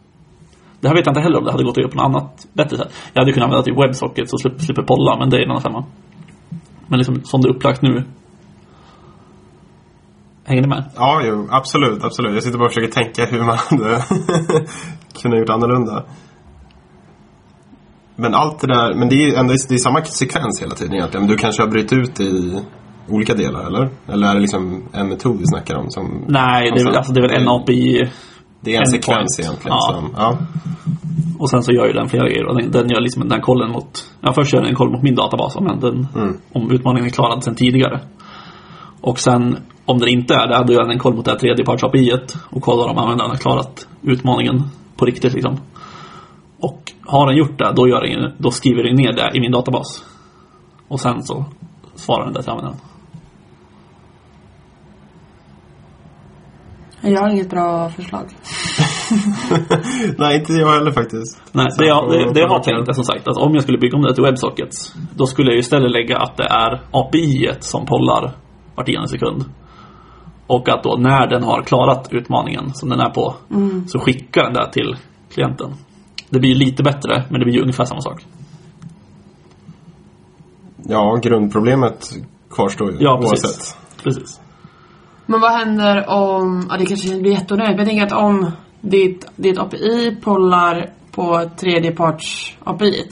det här vet jag inte heller om det hade gått att göra på något annat bättre sätt. Jag hade kunnat använda typ WebSocket så slipper, slipper polla, men det är en annan femma. Men liksom som det är upplagt nu. Hänger ni med? Ja, jo, absolut, absolut. Jag sitter bara och försöker tänka hur man hade [laughs] kunnat gjort annorlunda. Men allt det där, men det är ändå det är samma sekvens hela tiden egentligen. Men du kanske har brutit ut det i olika delar, eller? Eller är det liksom en metod vi snackar om? Som, Nej, det är, väl- alltså, det är väl en API Det är en en sekvens egentligen. Ja. Som, ja. och sen så gör ju den flera grejer. Och den, den gör liksom den kollen mot... Ja, först gör den en koll mot min databas om, den, Mm. om utmaningen är klarad sen tidigare. Och sen om den inte är det, då gör den en koll mot det här tredjeparts api och kollar om användaren har klarat utmaningen på riktigt liksom. Och har den gjort det, då, gör den, då skriver den ner det i min databas. Och sen så svarar den det till användaren. Jag har inget bra förslag. [laughs] Nej, inte jag heller faktiskt. Nej, det jag, det, det jag har tänkt är som sagt att om jag skulle bygga om det till WebSockets Då skulle jag istället lägga att det är API som pollar var tionde sekund. Och att då när den har klarat utmaningen som den är på så skickar den det till klienten. Det blir lite bättre men det blir ju ungefär samma sak. Ja, grundproblemet kvarstår ju Ja, precis. oavsett. Precis. Men vad händer om, ja det kanske blir jätteonödigt, men jag tänker att om ditt, ditt API pollar på tredjeparts API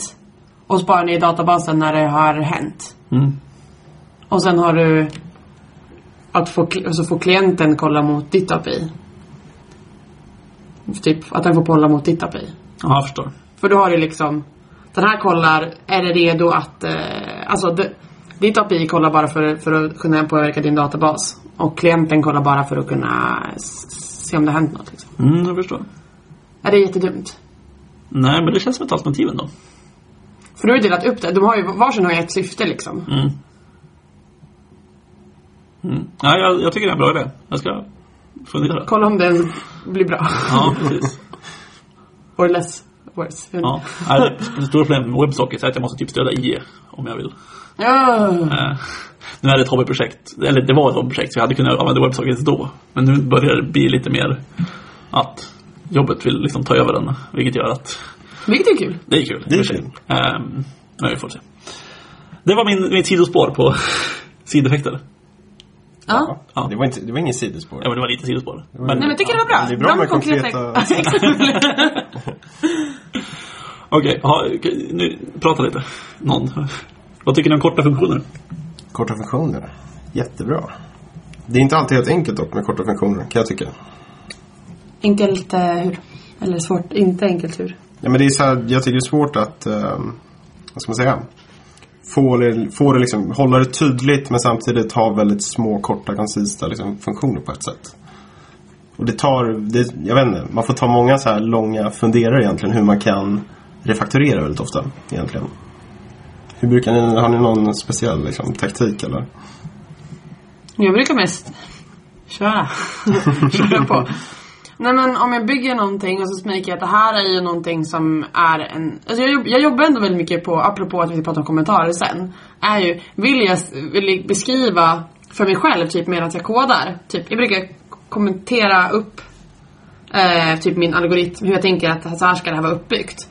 och sparar ner i databasen när det har hänt. Mm. Och sen har du att få, kl- alltså få klienten kolla mot ditt API. Typ att den får kolla mot ditt API. Ja, jag förstår. För då har du liksom Den här kollar, är det redo att eh, Alltså det, ditt API kollar bara för, för att kunna påverka din databas. Och klienten kollar bara för att kunna se om det har hänt något. Liksom. Mm, jag förstår. Är det jättedumt? Nej, men det känns som ett alternativ ändå. För du har ju delat upp det. De har ju, varsin har ju ett syfte liksom. Mm. Mm. Ja, jag, jag tycker det är en bra idé. Jag ska fundera. Kolla om den blir bra. Ja, precis. Or less worse. Ja. Nej, det stora problemet med Websocket är att jag måste typ stödja IE om jag vill. Ja. Eh, nu är det ett hobbyprojekt. Eller det var ett hobbyprojekt så jag hade kunnat använda Websocket då. Men nu börjar det bli lite mer att jobbet vill liksom ta över den. Vilket gör att Vilket är kul. det är kul. Det är kul. Ehm, men vi får se. Det var min, mitt sidospår på sideffekter. Ja. Ja. Det, var inte, det var ingen sidospår. Ja, men det var lite sidospår. Men, Nej men jag tycker det var bra. Det är bra med konkreta- [laughs] [laughs] Okej, ha, nu prata lite. Någon. Vad tycker ni om korta funktioner? Korta funktioner. Jättebra. Det är inte alltid helt enkelt dock med korta funktioner, kan jag tycka. Enkelt eh, hur? Eller svårt, inte enkelt hur? Ja, men det är så här, jag tycker det är svårt att, ehm, vad ska man säga? Få det, få det liksom, hålla det tydligt men samtidigt ha väldigt små, korta, koncisa liksom, funktioner på ett sätt. Och det tar, det, jag vet inte, man får ta många så här långa funderare egentligen hur man kan refakturera väldigt ofta egentligen. Hur brukar ni, har ni någon speciell liksom, taktik eller? Jag brukar mest köra. [laughs] köra på. Nej men om jag bygger någonting och så märker jag att det här är ju någonting som är en... Alltså jag, jobb- jag jobbar ändå väldigt mycket på, apropå att vi ska prata om kommentarer sen. Är ju, vill jag, vill jag beskriva för mig själv typ medan jag kodar. Typ, jag brukar kommentera upp eh, typ min algoritm, hur jag tänker att så här ska det här vara uppbyggt.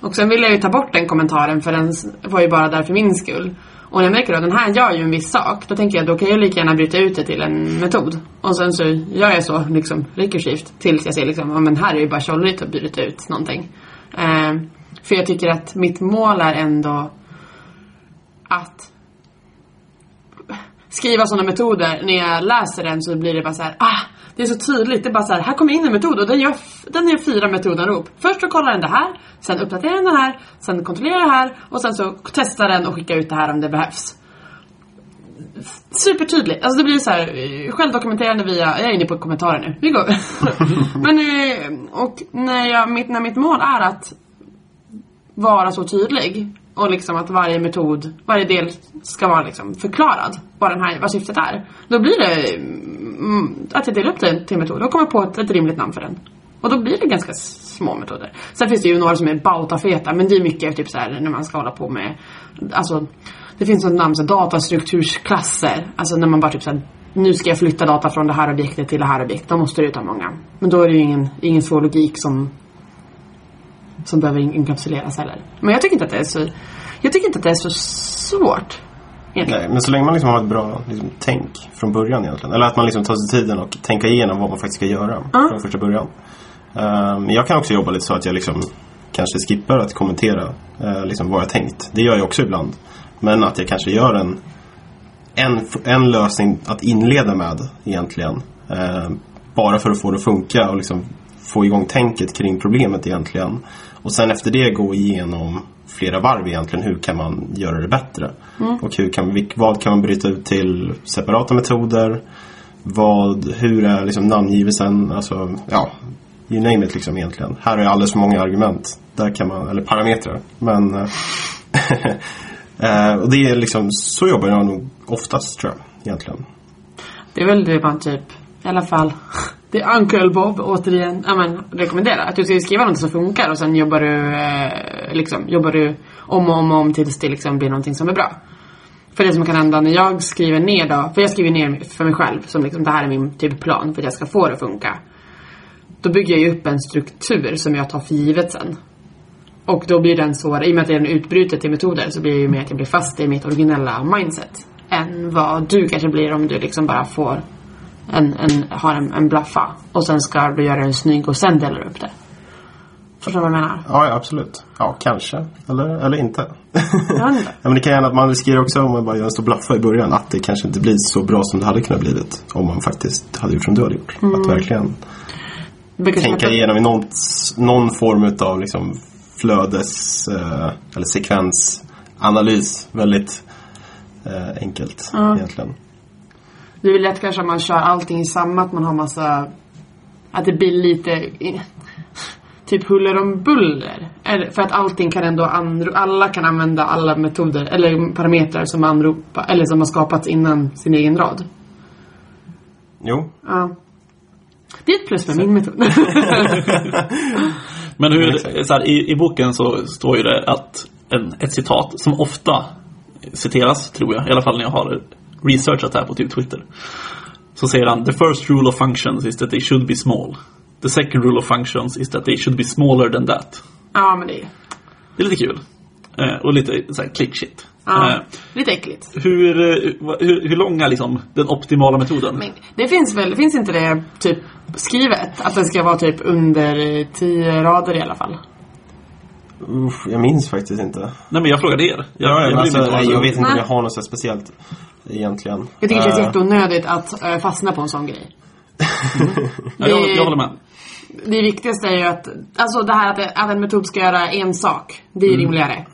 Och sen vill jag ju ta bort den kommentaren för den var ju bara där för min skull. Och när jag märker att den här gör ju en viss sak, då tänker jag då kan jag lika gärna bryta ut det till en metod. Och sen så gör jag så liksom rekursivt tills jag ser liksom, ja men här är ju bara tjollrigt att bryta ut någonting. Eh, för jag tycker att mitt mål är ändå att skriva sådana metoder, när jag läser den så blir det bara så här, ah, det är så tydligt. Det är bara så här, här kommer in en metod och den gör, den gör fyra metodanrop. Först så kollar den det här, sen uppdaterar den det här, sen kontrollerar det här och sen så testar den och skickar ut det här om det behövs. Supertydligt. Alltså det blir så här eh, självdokumenterande via, jag är inne på kommentarer nu, vi går. [laughs] Men, eh, och när, jag, mitt, när mitt mål är att vara så tydlig och liksom att varje metod, varje del ska vara liksom förklarad vad, den här, vad syftet är. Då blir det Mm, att jag delar upp det till metoder och kommer på ett, ett rimligt namn för den. Och då blir det ganska små metoder. Sen finns det ju några som är bautafeta men det är mycket typ så här när man ska hålla på med Alltså Det finns ett namn som datastruktursklasser. Alltså när man bara typ så här, Nu ska jag flytta data från det här objektet till det här objektet. Då måste du ta många. Men då är det ju ingen, ingen svår logik som som behöver inkapsuleras heller. Men jag tycker inte att det är så Jag tycker inte att det är så svårt. Egentligen. Nej, men så länge man liksom har ett bra liksom, tänk från början egentligen. Eller att man liksom tar sig tiden och tänka igenom vad man faktiskt ska göra från första början. Men jag kan också jobba lite så att jag liksom kanske skippar att kommentera eh, liksom vad jag tänkt. Det gör jag också ibland. Men att jag kanske gör en, en, en lösning att inleda med egentligen. Eh, bara för att få det att funka och liksom få igång tänket kring problemet egentligen. Och sen efter det gå igenom flera varv egentligen. Hur kan man göra det bättre? Och hur kan, vad kan man bryta ut till separata metoder? Vad, hur är liksom namngivelsen? Alltså, ja, you name it liksom egentligen. Här är alldeles för många argument. Där kan man, eller parametrar. Men eh, [laughs] eh, och det är liksom, så jobbar jag nog oftast tror jag egentligen. Det är väl det man typ, i alla fall, [laughs] det är Uncle Bob återigen, ja men rekommenderar. Att du ska skriva något som funkar och sen jobbar du, eh, liksom, jobbar du om och om och om tills det liksom blir någonting som är bra. För det som kan hända när jag skriver ner då, för jag skriver ner för mig själv som liksom, det här är min typ plan för att jag ska få det att funka. Då bygger jag ju upp en struktur som jag tar för givet sen. Och då blir den svårare, i och med att det är en utbrutet till metoder så blir det ju mer att jag blir fast i mitt originella mindset. Än vad du kanske blir om du liksom bara får en, en, har en, en blaffa. Och sen ska du göra den snygg och sen delar du upp det. Förstår du vad jag menar? Ja, ja, absolut. Ja, kanske. Eller, eller inte. [laughs] Ja, men det kan hända att man riskerar också om man bara gör en stor blaffa i början att det kanske inte blir så bra som det hade kunnat blivit om man faktiskt hade gjort som du hade gjort. Att verkligen Vilket tänka heter- igenom i någon, någon form av liksom flödes eh, eller sekvensanalys. Väldigt eh, enkelt egentligen. Det är väl lätt kanske att man kör allting i samma, att man har massa... Att det blir lite... [laughs] Typ huller om buller. Eller, för att allting kan ändå anro, Alla kan använda alla metoder, eller parametrar som anropa, eller som har skapats innan sin egen rad. Jo, Ja. Det är ett plus med min metod. [laughs] Men hur, så här, i, i boken så står ju det att en, ett citat som ofta citeras, tror jag, i alla fall när jag har researchat det här på typ Twitter. Så säger han The first rule of functions is that they should be small. The second rule of functions is that they should be smaller than that. ja, men det är Det är lite kul. Eh, och lite så här click shit. ja, Eh, lite äckligt. hur, eh, hur, hur lång är liksom den optimala metoden? Men det finns väl, finns inte det typ skrivet? Att den ska vara typ under tio rader i alla fall? Uff, jag minns faktiskt inte. Nej men jag frågade er. Jag, Ja, jag, alltså, jag vet inte om jag har något så speciellt egentligen. Jag tycker det känns Eh, jätteonödigt att eh, fastna på en sån grej. [laughs] ja, jag, det- jag håller med. Det viktigaste är ju att, alltså det här att, att en metod ska göra en sak, det är rimligare.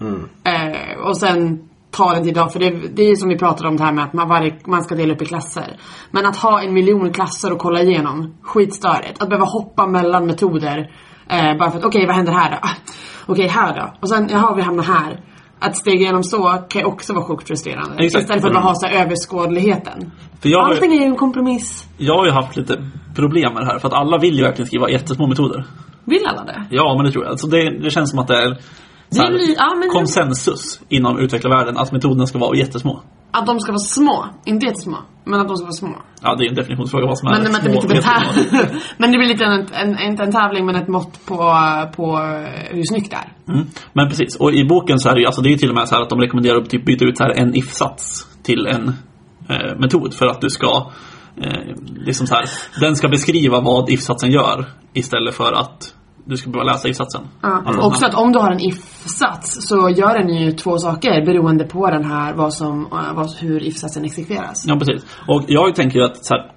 Eh, och sen ta den till dag, för det, det är ju som vi pratade om det här med att man, varje, man ska dela upp i klasser. Men att ha en miljon klasser att kolla igenom, skitstörigt. Att behöva hoppa mellan metoder, eh, bara för att okej vad händer här då? Ah, [laughs] Okej här då? Och sen, jaha vi hamnar här. Att steg igenom så kan ju också vara sjukt frustrerande. Exakt. Istället för att bara ha så överskådligheten. För jag, har ju- Allting är ju en kompromiss. jag har ju haft lite problem med det här för att alla vill ju verkligen skriva jättesmå metoder. Vill alla det? Ja, men det tror jag. Alltså det, det känns som att det är här, Det blir- ja, men- konsensus inom utvecklarvärlden att metoderna ska vara jättesmå. Att de ska vara små. Inte jättesmå. Men att de ska vara små. Ja, det är en definitionsfråga vad som är Men, men, att det små jättesmå. täv- [laughs] men det blir lite en, en, inte en tävling men ett mått på, på hur snyggt det är. Mm. Men precis, och i boken så är det ju alltså det är till och med så här att de rekommenderar att typ byta ut så här en if-sats till en eh, metod för att du ska eh, liksom så här, den ska beskriva vad if-satsen gör istället för att du ska behöva läsa if-satsen. Ja. Alltså, Också att om du har en if-sats så gör den ju två saker beroende på den här vad som, eh, vad, hur if-satsen exekveras. Ja, precis. Och jag tänker ju att så här,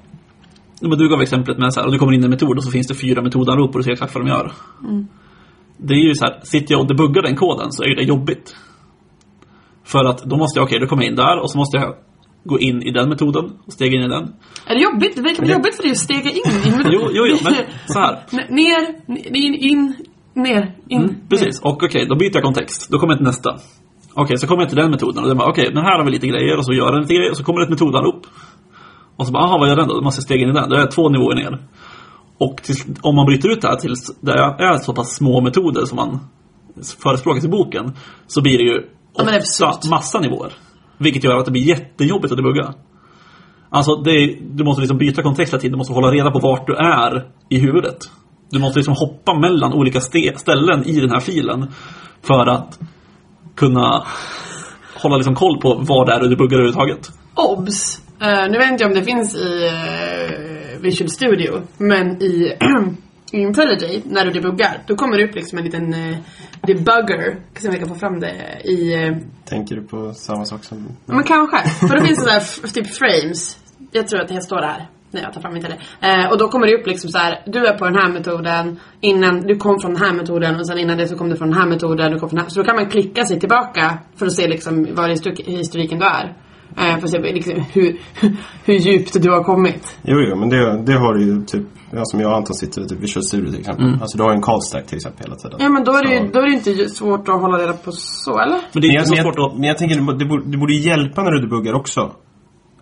du gav exemplet med så här, och det kommer in en metod och så finns det fyra metodanrop och du ser exakt vad de gör. Det är ju så här, sitter jag och debuggar den koden så är det jobbigt. För att då måste jag, okej, då kommer jag in där och så måste jag gå in i den metoden och stega in i den. Är det jobbigt? Det verkar väl jobbigt för dig att stega in i metoden? Jo, jo, jo, men [laughs] så här. Ner, in, in, ner, in. Mm, precis, och okej, då byter jag kontext. Då kommer jag till nästa. Okej, så kommer jag till den metoden och den bara, okej, men här har vi lite grejer och så gör den lite grejer och så kommer det ett metodanrop. Och så bara, aha, vad gör den då? Då måste jag stega in i den. Då är jag två nivåer ner. Och till, om man bryter ut det här till det är så pass små metoder som man förespråkas i boken så blir det ju Ja, det ofta massa nivåer. Vilket gör att det blir jättejobbigt att debugga. Alltså, det är, du måste liksom byta kontext hela tiden. Du måste hålla reda på vart du är i huvudet. Du måste liksom hoppa mellan olika ställen i den här filen för att kunna [laughs] hålla liksom koll på vad det är du debuggar överhuvudtaget. Obs! Uh, nu vet inte jag om det finns i uh, Visual Studio, men i [clears throat] IntelliJ, när du debuggar, då kommer det upp liksom en liten uh, debugger. Ska se om jag kan få fram det i... eh, Tänker du på samma sak som... men kanske. För det finns sådär f- typ frames. Jag tror att det står här. när jag tar fram IntelliJ. Eh, och då kommer det upp liksom så här. Du är på den här metoden. Innan, du kom från den här metoden och sen innan det så kom du från den här metoden. Du kom från den här. Så då kan man klicka sig tillbaka för att se liksom var i histori- historiken du är. Eh, för att se liksom hur, hur djupt du har kommit. Jo, jo, men det, det har du ju typ, ja, som jag och Anton sitter typ Visual Studio till exempel. Alltså du har en call stack till exempel hela tiden. Ja men då är det ju Så- då är det inte svårt att hålla reda på så eller? Men det är Men jag, inte så svårt jag, att... men jag tänker, det borde, det borde ju hjälpa när du debuggar också.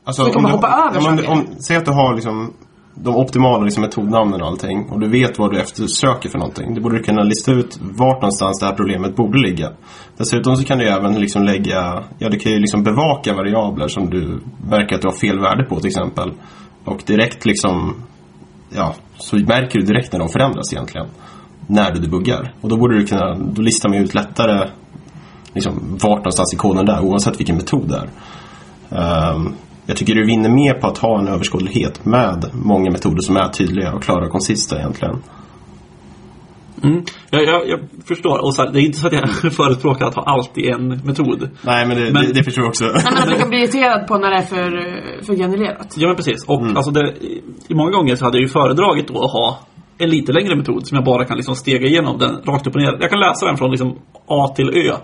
Alltså, Du kan bara hoppa över om, om, om, Säg att du har liksom de optimala liksom, metodnamnen och allting och du vet vad du eftersöker för någonting. Du borde kunna lista ut vart någonstans det här problemet borde ligga. Dessutom så kan du ju även liksom lägga, ja du kan ju liksom bevaka variabler som du märker att du har fel värde på till exempel. Och direkt liksom, ja, så märker du direkt när de förändras egentligen. När du debuggar. Och då borde du kunna, då listar man ju ut lättare liksom, vart någonstans i koden det är oavsett vilken metod det är. Um, jag tycker du vinner mer på att ha en överskådlighet med många metoder som är tydliga och klara och konsista egentligen. Mm. Jag, jag, jag förstår. Och så här, det är inte så att jag [laughs] förespråkar att ha allt i en metod. Nej, men det, Men- det, det förstår jag också. Nej men att du kan bli irriterad på när det är för, för granulerat. Ja men precis. Och Mm. alltså det, i många gånger så hade jag ju föredragit då att ha en lite längre metod som jag bara kan liksom stega igenom den rakt upp och ner. Jag kan läsa den från liksom A till Ö.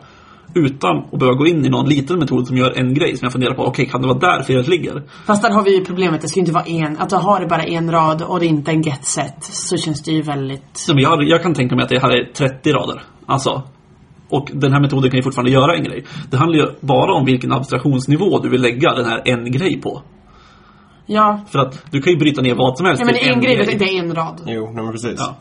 Utan att behöva gå in i någon liten metod som gör en grej som jag funderar på. Okej, kan det vara där felet ligger? Fast där har vi ju problemet, det ska ju inte vara en, att du har det bara en rad och det är inte en get set så känns det ju väldigt... Så men jag, jag kan tänka mig att det här är 30 rader. Alltså. Och den här metoden kan ju fortfarande göra en grej. Det handlar ju bara om vilken abstraktionsnivå du vill lägga den här en grej på. Ja, För att du kan ju bryta ner vad som helst ja men till en grej, det är en rad. Jo, nej, men precis. Ja.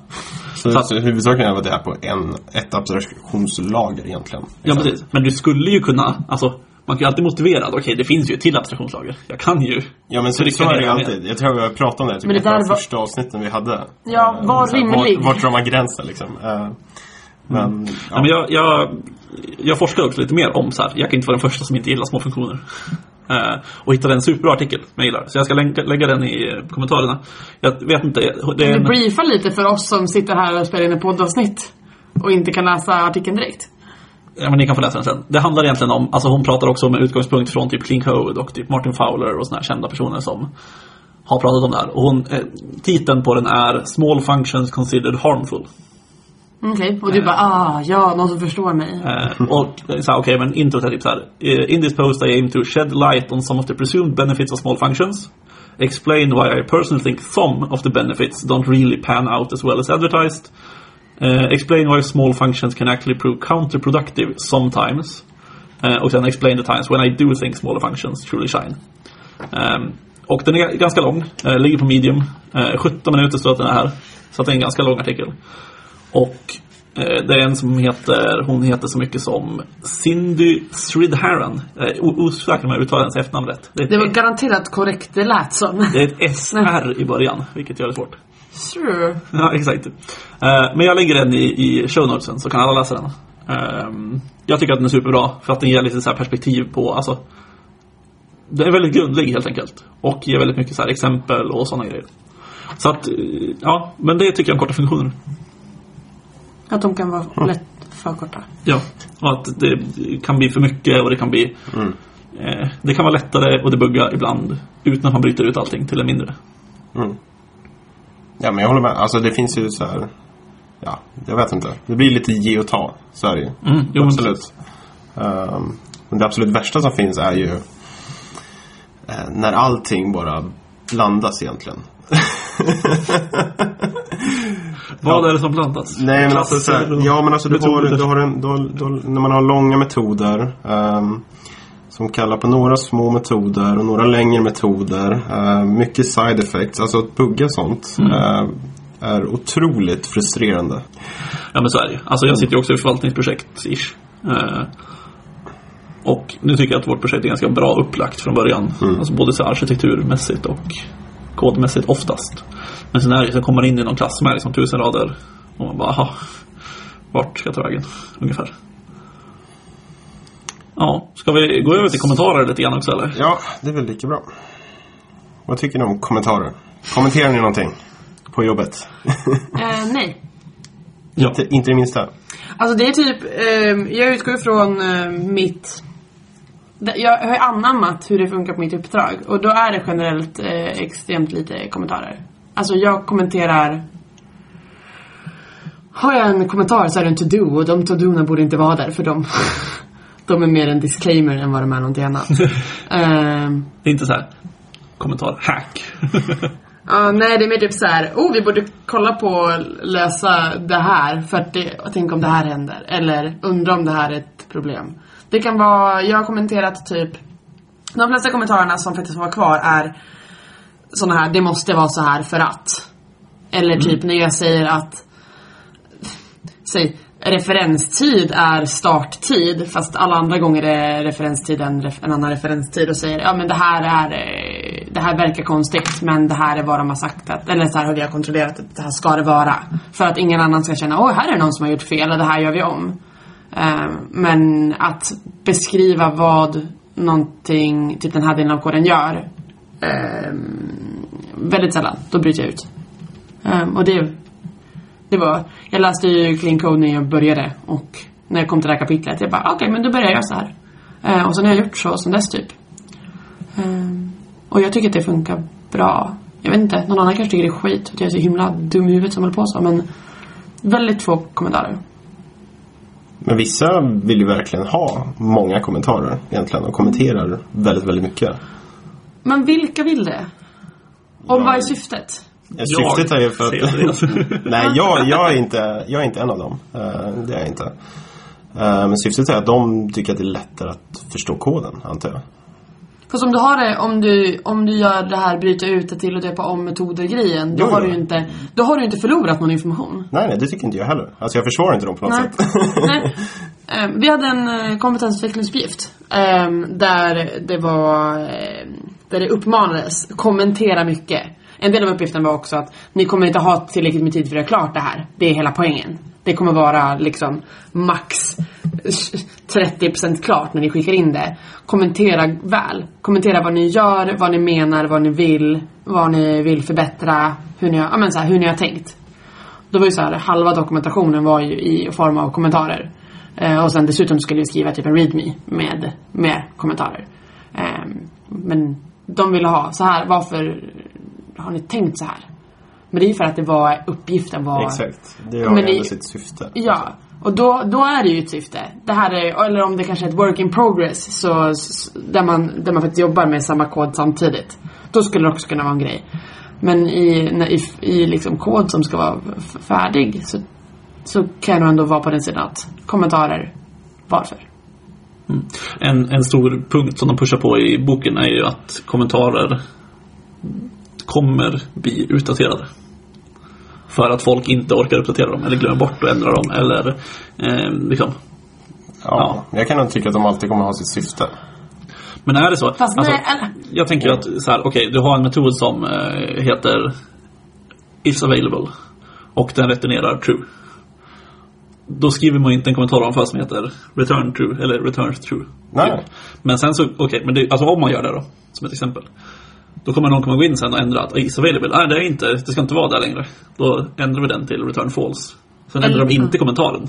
Så, att- så huvudsaken är att det är på en, ett abstraktionslager egentligen. Ja, precis. Men du skulle ju kunna, alltså man kan ju alltid motivera att okej, det finns ju ett till abstraktionslager. Jag kan ju. Ja men så, så är det ju alltid. Jag tror vi har pratat om det typ, Men det där var- första avsnitten vi hade. Ja, Eh, var här, rimlig. Vart, vart drar man gränsen liksom? Eh, Men, Ja. ja. men jag, jag, jag forskar också lite mer om så här. Jag kan inte vara den första som inte gillar små funktioner. Eh, och hittade en superbra artikel som jag gillar. Så jag ska länka, lägga den i eh, kommentarerna. Jag vet inte. Det är Kan du en, briefa lite för oss som sitter här och spelar in ett poddavsnitt? Och inte kan läsa artikeln direkt? ja, men ni kan få läsa den sen. Det handlar egentligen om, alltså hon pratar också med utgångspunkt från typ Clean Code och typ Martin Fowler och såna här kända personer som har pratat om det här. Och hon, eh, titeln på den är Small Functions Considered Harmful. Okej, och du bara ah, ja, någon som förstår mig. Eh, och så här, okej, men introt är typ så här. eh, In this post I aim to shed light on some of the presumed benefits of small functions. Explain why I personally think some of the benefits don't really pan out as well as advertised. Eh, explain why small functions can actually prove counterproductive sometimes. Eh, och sen explain the times when I do think smaller functions truly shine. Ehm, och den är ganska lång, eh, ligger på medium. Eh, 17 minuter står att den är här. Så att det är en ganska lång artikel. Och eh, det är en som heter, hon heter så mycket som Cindy Sridharan. Är o- osäker om jag uttalar hennes efternamn rätt. Det är, Det var ett, garanterat korrekt det lät som. det är ett SR i början, vilket gör det svårt. Sure. Ja, exakt. Eh, men jag lägger den i, i show notesen så kan alla läsa den. Ehm, jag tycker att den är superbra för att den ger lite så här perspektiv på, alltså Den är väldigt grundlig helt enkelt. Och ger väldigt mycket så här exempel och sådana grejer. Så att, eh, ja, men det tycker jag om korta funktioner. Att de kan vara lätt för korta. Ja, och att det kan bli för mycket och det kan bli eh, Det kan vara lättare och det buggar ibland utan att man bryter ut allting till det mindre. Mm. Ja, men jag håller med. Alltså det finns ju så här... Ja, jag vet inte. Det blir lite ge och ta. Så är det ju. Mm, jo, men absolut. Ehm, men det absolut värsta som finns är ju eh, när allting bara blandas egentligen. [laughs] Vad är det som blandas? Nej men alltså så här, ja men alltså du har, du har en, du har, du har, när man har långa metoder ehm, som kallar på några små metoder och några längre metoder. ehm, mycket side effects, alltså att bugga sånt ehm, är otroligt frustrerande. Ja men så är det. Alltså jag sitter ju också i förvaltningsprojekt ish. Eh, och nu tycker jag att vårt projekt är ganska bra upplagt från början. Alltså både så arkitekturmässigt och kodmässigt oftast. Men sen är det så kommer man in i någon klass som är liksom tusen rader. Och man bara, aha, vart ska jag ta vägen? Ungefär. Ja, ska vi gå över till kommentarer lite grann också eller? Ja, det är väl lika bra. Vad tycker ni om kommentarer? Kommenterar ni någonting på jobbet? Eh, nej. Ja. inte, inte det minsta. Alltså det är typ, eh, jag utgår ifrån eh, mitt jag har ju anammat hur det funkar på mitt uppdrag och då är det generellt eh, extremt lite kommentarer. Alltså jag kommenterar Har jag en kommentar så är det en to-do och de to-dorna borde inte vara där för de [laughs] De är mer en disclaimer än vad de är någonting annat. [laughs] Ehm, Det är inte så här kommentar, hack. [laughs] Ja, nej det är mer typ så här. oh vi borde kolla på och lösa det här för att det, tänk om det här händer. Eller undra om det här är ett problem. Det kan vara, jag har kommenterat typ, de flesta kommentarerna som faktiskt var kvar är såna här, det måste vara så här för att. Eller typ när jag säger att, säg, referenstid är starttid fast alla andra gånger är referenstid en, ref, en annan referenstid och säger ja men det här är det här verkar konstigt men det här är vad de har sagt att, eller så här har vi kontrollerat att det här ska det vara. För att ingen annan ska känna åh här är någon som har gjort fel och det här gör vi om. Eh, men att beskriva vad någonting, typ den här delen av koden gör eh, väldigt sällan, då bryter jag ut. Eh, och det Det var, jag läste ju Clean Code när jag började och när jag kom till det här kapitlet, jag bara okej men då börjar jag göra så här. Eh, och sen har jag gjort så sen dess typ. Ehm, och jag tycker att det funkar bra. Jag vet inte, någon annan kanske tycker det är skit att jag är så himla dum i huvudet som håller på så men väldigt få kommentarer. Men vissa vill ju verkligen ha många kommentarer egentligen och kommenterar väldigt, väldigt mycket. Men vilka vill det? Och vad är syftet? Eh, Syftet är ju för det, alltså. att... [laughs] Nej, jag, jag, är inte, jag är inte en av dem. Eh, det är jag inte. Eh, men syftet är att de tycker att det är lättare att förstå koden, antar jag. Fast om du har det, om du, om du gör det här bryta ut det till och döpa om metoder grejen, då Jo, har jo. du ju inte, då har du ju inte förlorat någon information. Nej, nej, det tycker inte jag heller. Alltså jag försvarar inte dem på något Nej. sätt. Nej. [laughs] Ehm, vi hade en eh, kompetensutvecklingsuppgift ehm, där det var ehm, där det uppmanades kommentera mycket. En del av uppgiften var också att ni kommer inte ha tillräckligt med tid för att göra klart det här. Det är hela poängen. Det kommer vara liksom max [laughs] 30% klart när ni skickar in det. Kommentera väl. Kommentera vad ni gör, vad ni menar, vad ni vill, vad ni vill förbättra, hur ni har, ja, men så här, hur ni har tänkt. Då var ju så här, halva dokumentationen var ju i form av kommentarer. Eh, och sen dessutom skulle vi skriva typ en readme med mer kommentarer. Eh, men de ville ha så här, varför har ni tänkt så här? Men det är ju för att det var, uppgiften var... Exakt. Det har Men ju ändå sitt syfte. Ja, och då, då är det ju ett syfte. Det här är, eller om det kanske är ett work in progress, så, där, man, där man faktiskt jobbar med samma kod samtidigt. Då skulle det också kunna vara en grej. Men i, i, i liksom kod som ska vara färdig så, så kan jag nog ändå vara på den sidan att kommentarer, varför? En, en stor punkt som de pushar på i boken är ju att kommentarer kommer bli utdaterade. För att folk inte orkar uppdatera dem eller glömmer bort att ändra dem eller eh, liksom. Ja. Jag kan nog tycka att de alltid kommer ha sitt syfte. Men är det så? Fast alltså, nej, jag tänker att så här, okej, du har en metod som eh, heter is available och den returnerar true. Då skriver man inte en kommentar om för som heter return true eller return true. Nej. Men sen så, okej, men det, alltså om man gör det då, som ett exempel. Då kommer någon komma gå in sen och ändra att is available. Nej, det är inte, det ska inte vara där längre. Då ändrar vi den till return false. Sen ändrar de Eller- inte kommentaren.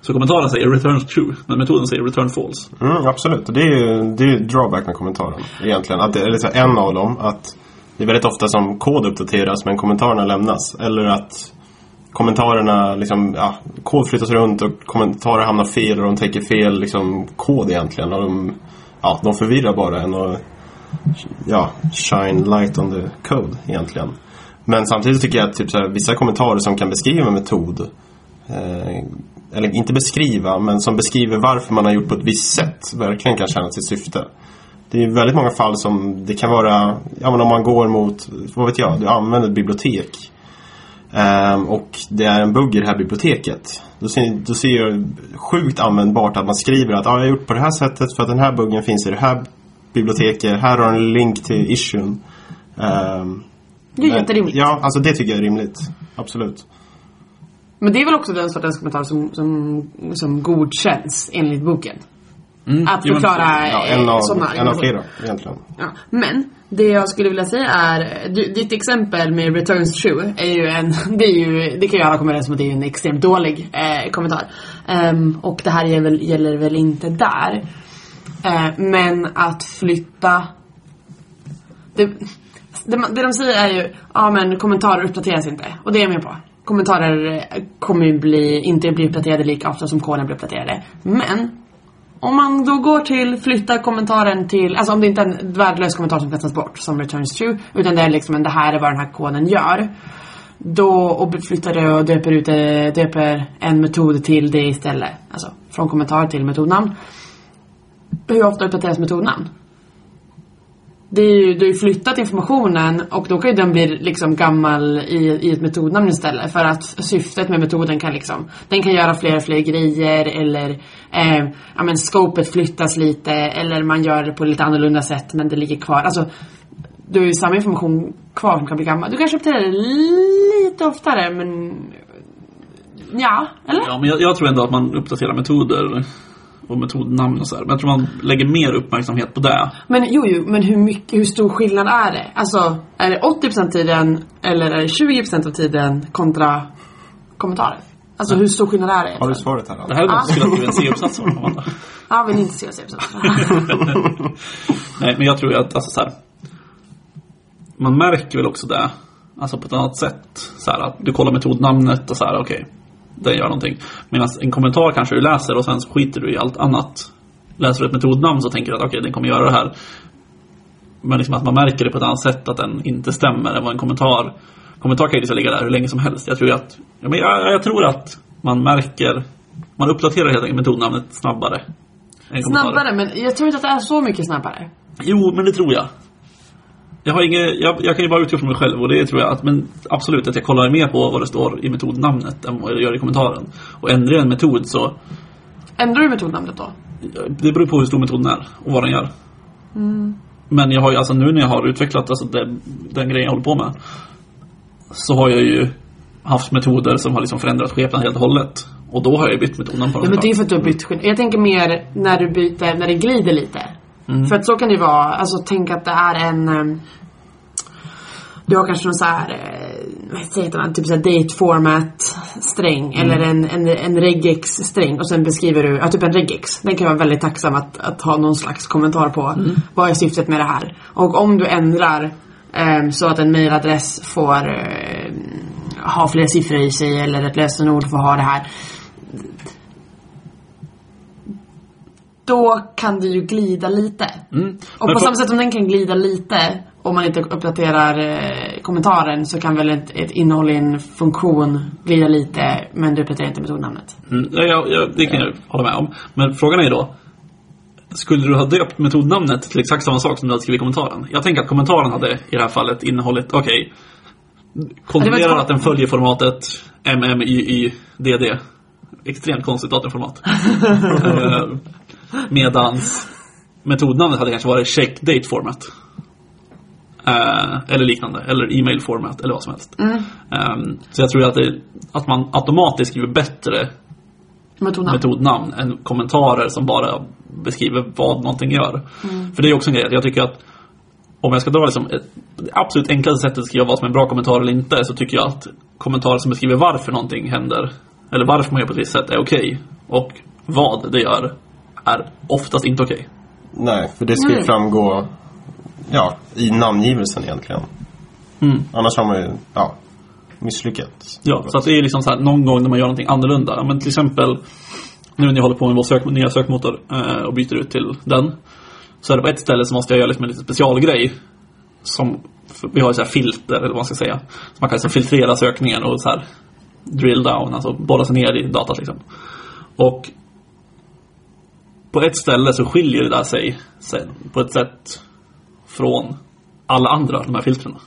Så kommentaren säger return true, men metoden säger return false. Mm, absolut. Och Det är ju det är ju drawback med kommentaren egentligen. Att det, eller så här, en av dem, att det är väldigt ofta som kod uppdateras men kommentarerna lämnas. Eller att kommentarerna, liksom, ja, kod flyttas runt och kommentarer hamnar fel och de täcker fel liksom, kod egentligen. Och de, ja, de förvirrar bara en och ja, shine light on the code egentligen. Men samtidigt tycker jag att typ, så här, vissa kommentarer som kan beskriva en metod eh, eller inte beskriva, men som beskriver varför man har gjort på ett visst sätt verkligen kan tjäna sitt syfte. Det är väldigt många fall som det kan vara, ja men om man går mot, vad vet jag, du använder ett bibliotek ehm, och det är en bugg i det här biblioteket. Då ser, då ser det sjukt användbart att man skriver att ah, jag har gjort på det här sättet för att den här buggen finns i det här biblioteket. Här har en länk till issuen. Ehm, Det är men- jätterimligt. Ja, alltså det tycker jag är rimligt. Absolut. Men det är väl också den sortens kommentar som, som, som godkänns enligt boken. Mm. Att Jo, men- förklara Ja, eh, sådana en av flera egentligen. Ja. Men det jag skulle vilja säga är, du, ditt exempel med returns true är ju en, [laughs] det är ju, det kan ju alla komma överens om att det är en extremt dålig eh, kommentar. Ehm, och det här gäller väl, gäller väl inte där. Eh, men att flytta det, det, det de säger är ju, ja men kommentarer uppdateras inte. Och det är jag med på. Kommentarer kommer ju bli, inte bli uppdaterade lika ofta som koden blir uppdaterade. Men om man då går till flytta kommentaren till, alltså om det inte är en värdelös kommentar som kastas bort som returns true, utan det är liksom en det här är vad den här koden gör. Då, och flyttar det och döper ut det, döper en metod till det istället. Alltså från kommentar till metodnamn. Hur ofta uppdateras metodnamn? Det är ju, du har ju flyttat informationen och då kan ju den bli liksom gammal i, i ett metodnamn istället. För att syftet med metoden kan liksom, den kan göra fler och fler grejer eller eh, ja men scopet flyttas lite eller man gör det på lite annorlunda sätt men det ligger kvar. Alltså, du har ju samma information kvar som kan bli gammal. Du kanske uppdaterar det lite oftare men ja, eller? Ja, men jag, jag tror ändå att man uppdaterar metoder och metodnamn och så här. Men jag tror man lägger mer uppmärksamhet på det. Men jo, jo, men hur, mycket, hur stor skillnad är det? Alltså, är det 80% tiden eller är det 20% av tiden kontra kommentarer? Alltså hur stor skillnad är det Har du svaret här? Det Anna? här är något som skulle ha blivit en C-uppsats om, Amanda. Ja, vill inte se sig [laughs] Nej, men jag tror ju att, alltså så här, Man märker väl också det, alltså på ett annat sätt. Så här, att du kollar metodnamnet och så här, okej, den gör någonting. Medan en kommentar kanske du läser och sen så skiter du i allt annat. Läser du ett metodnamn så tänker du att okej, den kommer göra det här. Men liksom att man märker det på ett annat sätt att den inte stämmer än vad en kommentar Kommentar kan ju liksom ligga där hur länge som helst. Jag tror att, ja, men jag, jag tror att man märker, man uppdaterar helt enkelt metodnamnet snabbare. Snabbare, men jag tror inte att det är så mycket snabbare. Jo, men det tror jag. Jag, har inget, jag, jag kan ju bara utgå från mig själv och det tror jag att, men absolut att jag kollar mer på vad det står i metodnamnet än vad jag gör i kommentaren. Och ändrar jag en metod så, Ändrar du metodnamnet då? det beror på hur stor metoden är och vad den gör. Men jag har ju, alltså nu när jag har utvecklat alltså den, den grejen jag håller på med, så har jag ju haft metoder som har liksom förändrat skepnad helt och hållet. Och då har jag bytt metodnamn på Ja, men det är för att du har bytt. Jag tänker mer när du byter, när det glider lite. För att så kan det vara, alltså tänk att det är en ehm, du har kanske någon så här, eh, vad heter det, typ så här date format sträng eller en, en, en regex sträng och sen beskriver du, ja typ en regex. Den kan vara väldigt tacksam att, att ha någon slags kommentar på. Vad är syftet med det här? Och om du ändrar ehm, så att en mailadress får eh, ha fler siffror i sig eller ett lösenord får ha det här. Då kan det ju glida lite. Mm. Och på för- samma sätt som den kan glida lite om man inte uppdaterar eh, kommentaren så kan väl ett, ett innehåll i en funktion glida lite men du uppdaterar inte metodnamnet. Mm, ja, ja, det kan jag hålla med om. Men frågan är då, skulle du ha döpt metodnamnet till exakt samma sak som du hade skrivit i kommentaren? Jag tänker att kommentaren hade i det här fallet innehållit, okej, kontrollerar var ett- att den följer formatet MMYYDD. Extremt konstigt datorformat. [laughs] Medans metodnamnet hade kanske varit check date format. Eh, eller liknande, eller e-mail format eller vad som helst. Eh, så jag tror att, det, att man automatiskt skriver bättre Metodnamn. metodnamn än kommentarer som bara beskriver vad någonting gör. För det är också en grej, jag tycker att om jag ska dra liksom ett, det absolut enklaste sättet att skriva vad som är en bra kommentar eller inte så tycker jag att kommentarer som beskriver varför någonting händer eller varför man gör på ett visst sätt är okej. Och vad det gör är oftast inte okej. Nej, för det ska ju Nej. framgå ja, i namngivelsen egentligen. Mm. Annars har man ju ja, misslyckats. Ja, så att det är liksom så här, någon gång när man gör någonting annorlunda. Ja, Men till exempel nu när jag håller på med vår sök, nya sökmotor eh, och byter ut till den. Så är det på ett ställe så måste jag göra liksom en liten specialgrej. Som, vi har ju så här filter eller vad man ska säga. Så man kan liksom filtrera sökningen och så här drill down, alltså borra sig ner i datat liksom. Och på ett ställe så skiljer det där sig sen på ett sätt från alla andra, de här filtrerna.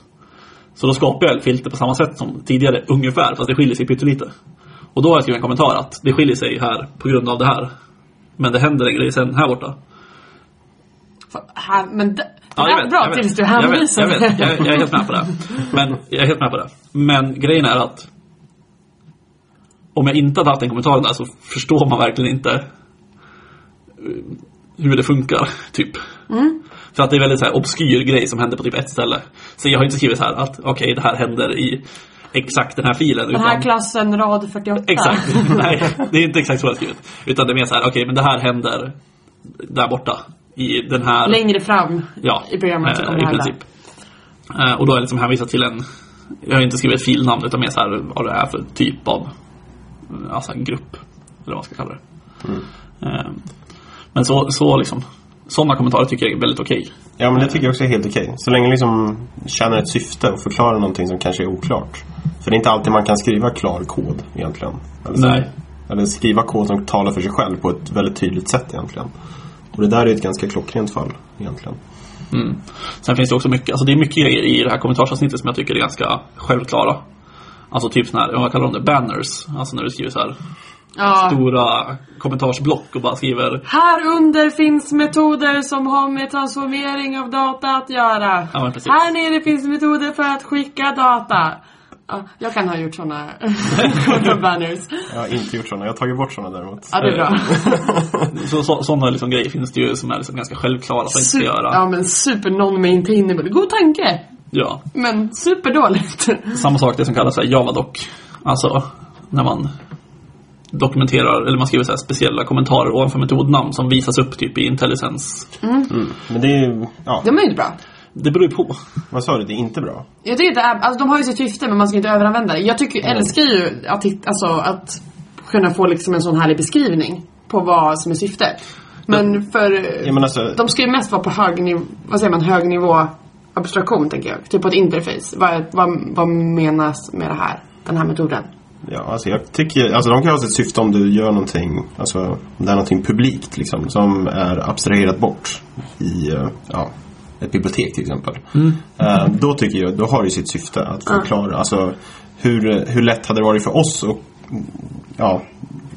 Så då skapar jag filter på samma sätt som tidigare, ungefär, fast det skiljer sig pyttelite. Och då har jag skrivit en kommentar att det skiljer sig här på grund av det här. Men det händer en grej sen här borta. Här, men det, Ja, är bra tills du jag vet, hänvisar. jag, vet, jag, jag är helt med på det. Men jag är helt med på det. Men grejen är att om jag inte hade haft den kommentaren där så förstår man verkligen inte hur det funkar, [laughs] typ. För att det är väldigt så här obskyr grej som händer på typ ett ställe. Så jag har inte skrivit så här att okej, det här händer i exakt den här filen. Den här klassen, rad 48. Exakt. [laughs] [laughs] Nej, det är inte exakt så jag har skrivit. Utan det är mer så här, okej, men det här händer där borta. I den här... Längre fram Ja, i programmet eh, i princip. Eh, och då har jag liksom hänvisat till en, jag har inte skrivit filnamn utan mer så här vad det är för typ av alltså en grupp. Eller vad man ska kalla det. Eh, men så, så liksom, sådana kommentarer tycker jag är väldigt okej. Ja, men det tycker jag också är helt okej. Så länge liksom tjänar ett syfte och förklarar någonting som kanske är oklart. För det är inte alltid man kan skriva klar kod egentligen. Eller, så. Nej. eller skriva kod som talar för sig själv på ett väldigt tydligt sätt egentligen. Och det där är ett ganska klockrent fall egentligen. Mm. Sen finns det också mycket, alltså det är mycket grejer i det här kommentarsavsnittet som jag tycker är ganska självklara. Alltså typ sådana här, vad kallar de det, banners. Alltså när du skriver så här Ja. stora kommentarsblock och bara skriver Här under finns metoder som har med transformering av data att göra. Ja, men precis. Här nere finns metoder för att skicka data. Ja, jag kan ha gjort såna såna [laughs] banners. Jag har inte gjort sådana. Jag har tagit bort sådana däremot. Ja, det är bra. [laughs] så, så, sådana liksom grejer finns det ju som är liksom ganska självklara att inte göra. Ja, men super non-maintainable. God tanke. Ja. Men superdåligt. Samma sak det som kallas för Javadoc. Alltså när man dokumenterar, eller man skriver så här speciella kommentarer ovanför metodnamn som visas upp typ i IntelliSense. Mm. Men det är ja, De är ju inte bra. Det beror ju på. vad sa du? Det är inte bra. Jag tycker inte, alltså de har ju sitt syfte men man ska inte överanvända det. Jag tycker, Mm. älskar ju att, alltså, att kunna få liksom en sån härlig beskrivning på vad som är syftet. Men för, Ja, men alltså, de ska ju mest vara på hög nivå, vad säger man, hög nivå abstraktion tänker jag. Typ på ett interface. Vad, vad, vad menas med det här, den här metoden? Ja, alltså jag tycker, alltså de kan ha sitt syfte om du gör någonting, alltså om det är någonting publikt liksom, som är abstraherat bort i, eh, ja, ett bibliotek till exempel. Eh, då tycker jag, då har det sitt syfte att förklara, alltså hur, hur lätt hade det varit för oss att, ja,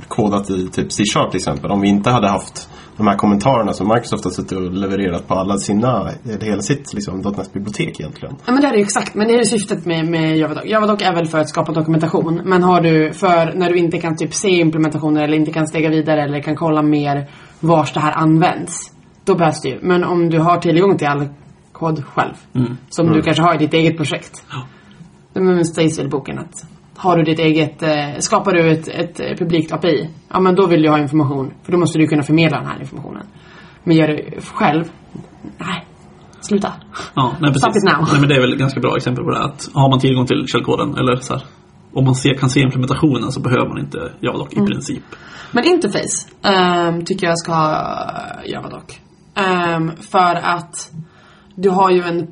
kodat i typ C-sharp till exempel, om vi inte hade haft de här kommentarerna som Microsoft har suttit och levererat på alla sina, hela sitt liksom, .NET-bibliotek egentligen. Ja men det är det ju exakt, men det är ju syftet med, med Javadoc. Javadoc är väl för att skapa dokumentation. Men har du, för när du inte kan typ se implementationer eller inte kan stega vidare eller kan kolla mer vars det här används. Då behövs det ju. Men om du har tillgång till all kod själv. Som du kanske har i ditt eget projekt. Ja. Men sägs väl boken att har du ditt eget, eh, skapar du ett, ett publikt API. Ja men då vill du ha information. För då måste du kunna förmedla den här informationen. Men gör det själv. Nej. Sluta. Ja, nej. Stop it now. Nej, men det är väl ett ganska bra exempel på det. Att har man tillgång till källkoden eller så här, om man ser, kan se implementationen så behöver man inte Javadoc Mm. i princip. Men interface ehm, tycker jag ska ha Javadoc. Um, för att du har ju en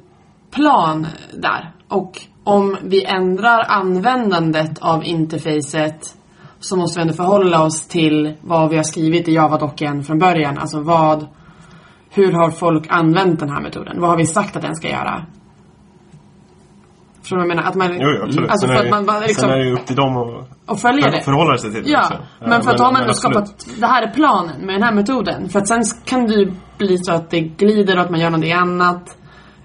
plan där. Och om vi ändrar användandet av interfacet så måste vi ändå förhålla oss till vad vi har skrivit i Javadocen från början. Alltså vad, hur har folk använt den här metoden? Vad har vi sagt att den ska göra? Förstår du vad jag menar? Att man, Jo, absolut. Alltså sen, för är att man, liksom, sen är det upp till dem att och följa det. förhålla sig till det Ja, också. men för att har man ändå skapat, det här är planen med den här metoden. För att sen kan det ju bli så att det glider och att man gör någonting annat.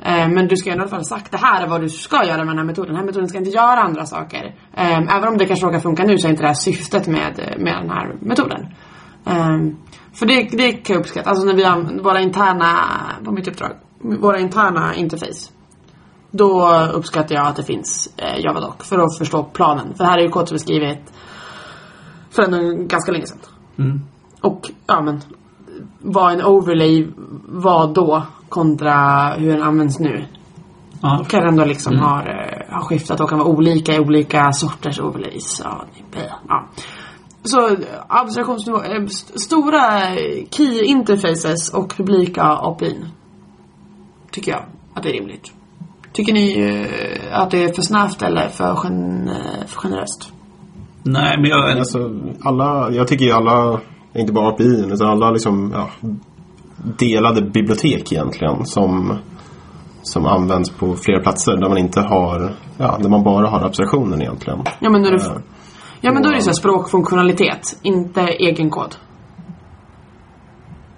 Eh, Men du ska i alla fall ha sagt det här är vad du ska göra med den här metoden. Den här metoden ska inte göra andra saker. Eh, Även om det kanske råkar funka nu så är inte det här syftet med, med den här metoden. Eh, För det, det kan jag uppskatta. Alltså när vi använder våra interna, på mitt uppdrag, våra interna interface. Då uppskattar jag att det finns eh, Javadoc för att förstå planen. För här är ju kod som är skrivet för ändå ganska länge sedan. Mm. Och ja men vad en overlay var då kontra hur den används nu. Ja, Kan ändå liksom ha, eh, ha skiftat och kan vara olika i olika sorters overlays. Ja. Så eh, abstraktionsnivå, eh, st- stora key interfaces och publika API. Tycker jag att det är rimligt. Tycker ni att det är för snävt eller för, gen, för generöst? nej men jag, Alltså, alla, jag tycker ju alla, inte bara API, utan alla liksom, ja, delade bibliotek egentligen som, som används på flera platser där man inte har, ja, där man bara har abstraktionen egentligen. Ja men, när du, Eh, ja, men då är det så här språkfunktionalitet, inte egen kod.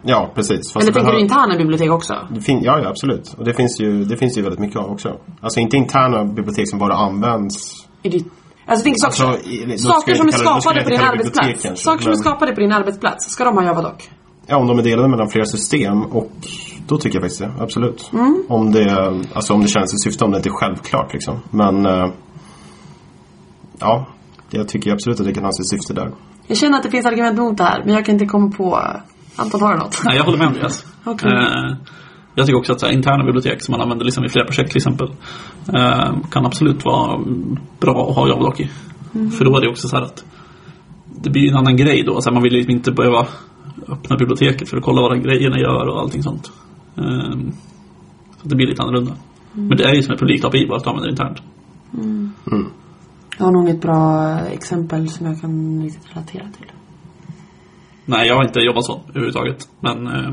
Ja, precis. Fast Eller tänker du behöver- interna bibliotek också? fin- ja, ja, absolut. Och det finns, ju, det finns ju väldigt mycket av också. Alltså inte interna bibliotek som bara används I ditt, alltså, tänk saker, Alltså, då ska saker som är skapade på din arbetsplats. saker som är skapade på din arbetsplats, ska de ha Javadoc? Ja, om de är delade mellan flera system och då tycker jag faktiskt det, absolut. Mm. Om, det, alltså om det känns i syfte, om det inte är självklart liksom. Men eh, ja, jag tycker absolut att det kan ha sitt syfte där. Jag känner att det finns argument mot det här, men jag kan inte komma på... Anton, har du något? nej, jag håller med Andreas. [laughs] Okej. Eh, jag tycker också att så här, interna bibliotek som man använder liksom i flera projekt till exempel eh, kan absolut vara bra att ha Javadoc i. För då är det också så här att det blir en annan grej då. Så här, man vill liksom inte behöva öppna biblioteket för att kolla vad grejerna gör och allting sånt. Eh, så det blir lite annorlunda. Men det är ju som ett publikt API bara att du använder det internt. Jag har nog ett bra exempel som jag kan riktigt relatera till. Nej, jag har inte jobbat så överhuvudtaget. Men eh,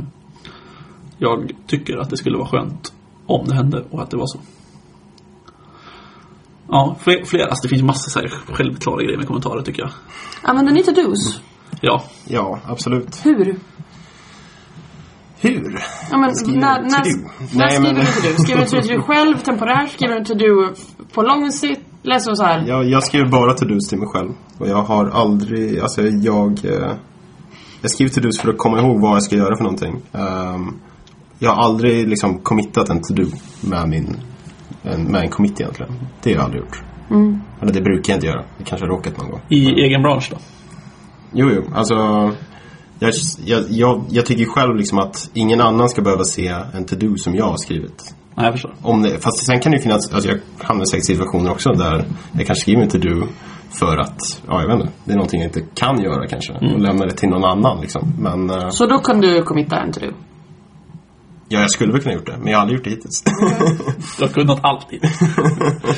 jag tycker att det skulle vara skönt om det hände och att det var så. Ja, fler, fler alltså det finns massor så här självklara grejer med kommentarer tycker jag. Använder ni to-dos? Ja, Ja, absolut. Hur? Hur? Ja, men, Skriver när, du när, när Nej, skriver men- du to-do? Skriver du to-do [laughs] själv temporärt? Skriver du to-do på lång sikt? Läser du så här? Jag, jag skriver bara to-dos till mig själv. Och jag har aldrig, alltså jag... Eh, jag skriver to-dos för att komma ihåg vad jag ska göra för någonting. Ehm, jag har aldrig liksom committat en to-do med min en, med en commit egentligen. Det har jag aldrig gjort. Eller det brukar jag inte göra. Det kanske har råkat någon gång. I egen bransch då? Jo, jo. Alltså, jag, jag, jag, jag tycker själv liksom att ingen annan ska behöva se en to-do som jag har skrivit. Nej, jag förstår. Om det, fast sen kan det ju finnas, alltså jag hamnar säkert i situationer också där jag kanske skriver en to-do för att, ja jag vet inte, det är någonting jag inte kan göra kanske. Och lämnar det till någon annan liksom. Men, eh, Så då kan du committa en to do. Ja jag skulle väl kunna gjort det, men jag har aldrig gjort det hittills. [laughs] Du har kunnat alltid. [laughs]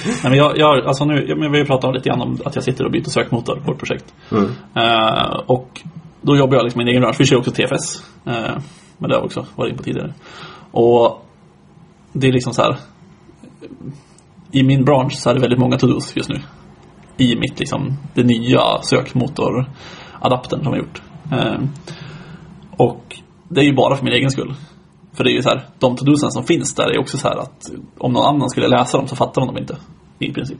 Nej, men jag, jag, alltså nu, men vi har pratat om lite grann om att jag sitter och byter sökmotor på ett projekt. Mm. Eh, och då jobbar jag liksom i min egen bransch. Vi kör också TFS. Eh, men det har jag också varit in på tidigare. Och det är liksom så här. I min bransch så är det väldigt många to-dos just nu. I mitt liksom, det nya sökmotoradaptern som jag gjort. Eh, och det är ju bara för min egen skull. För det är ju så här, de to-dosen som finns där är också så här att om någon annan skulle läsa dem så fattar de dem inte. I princip.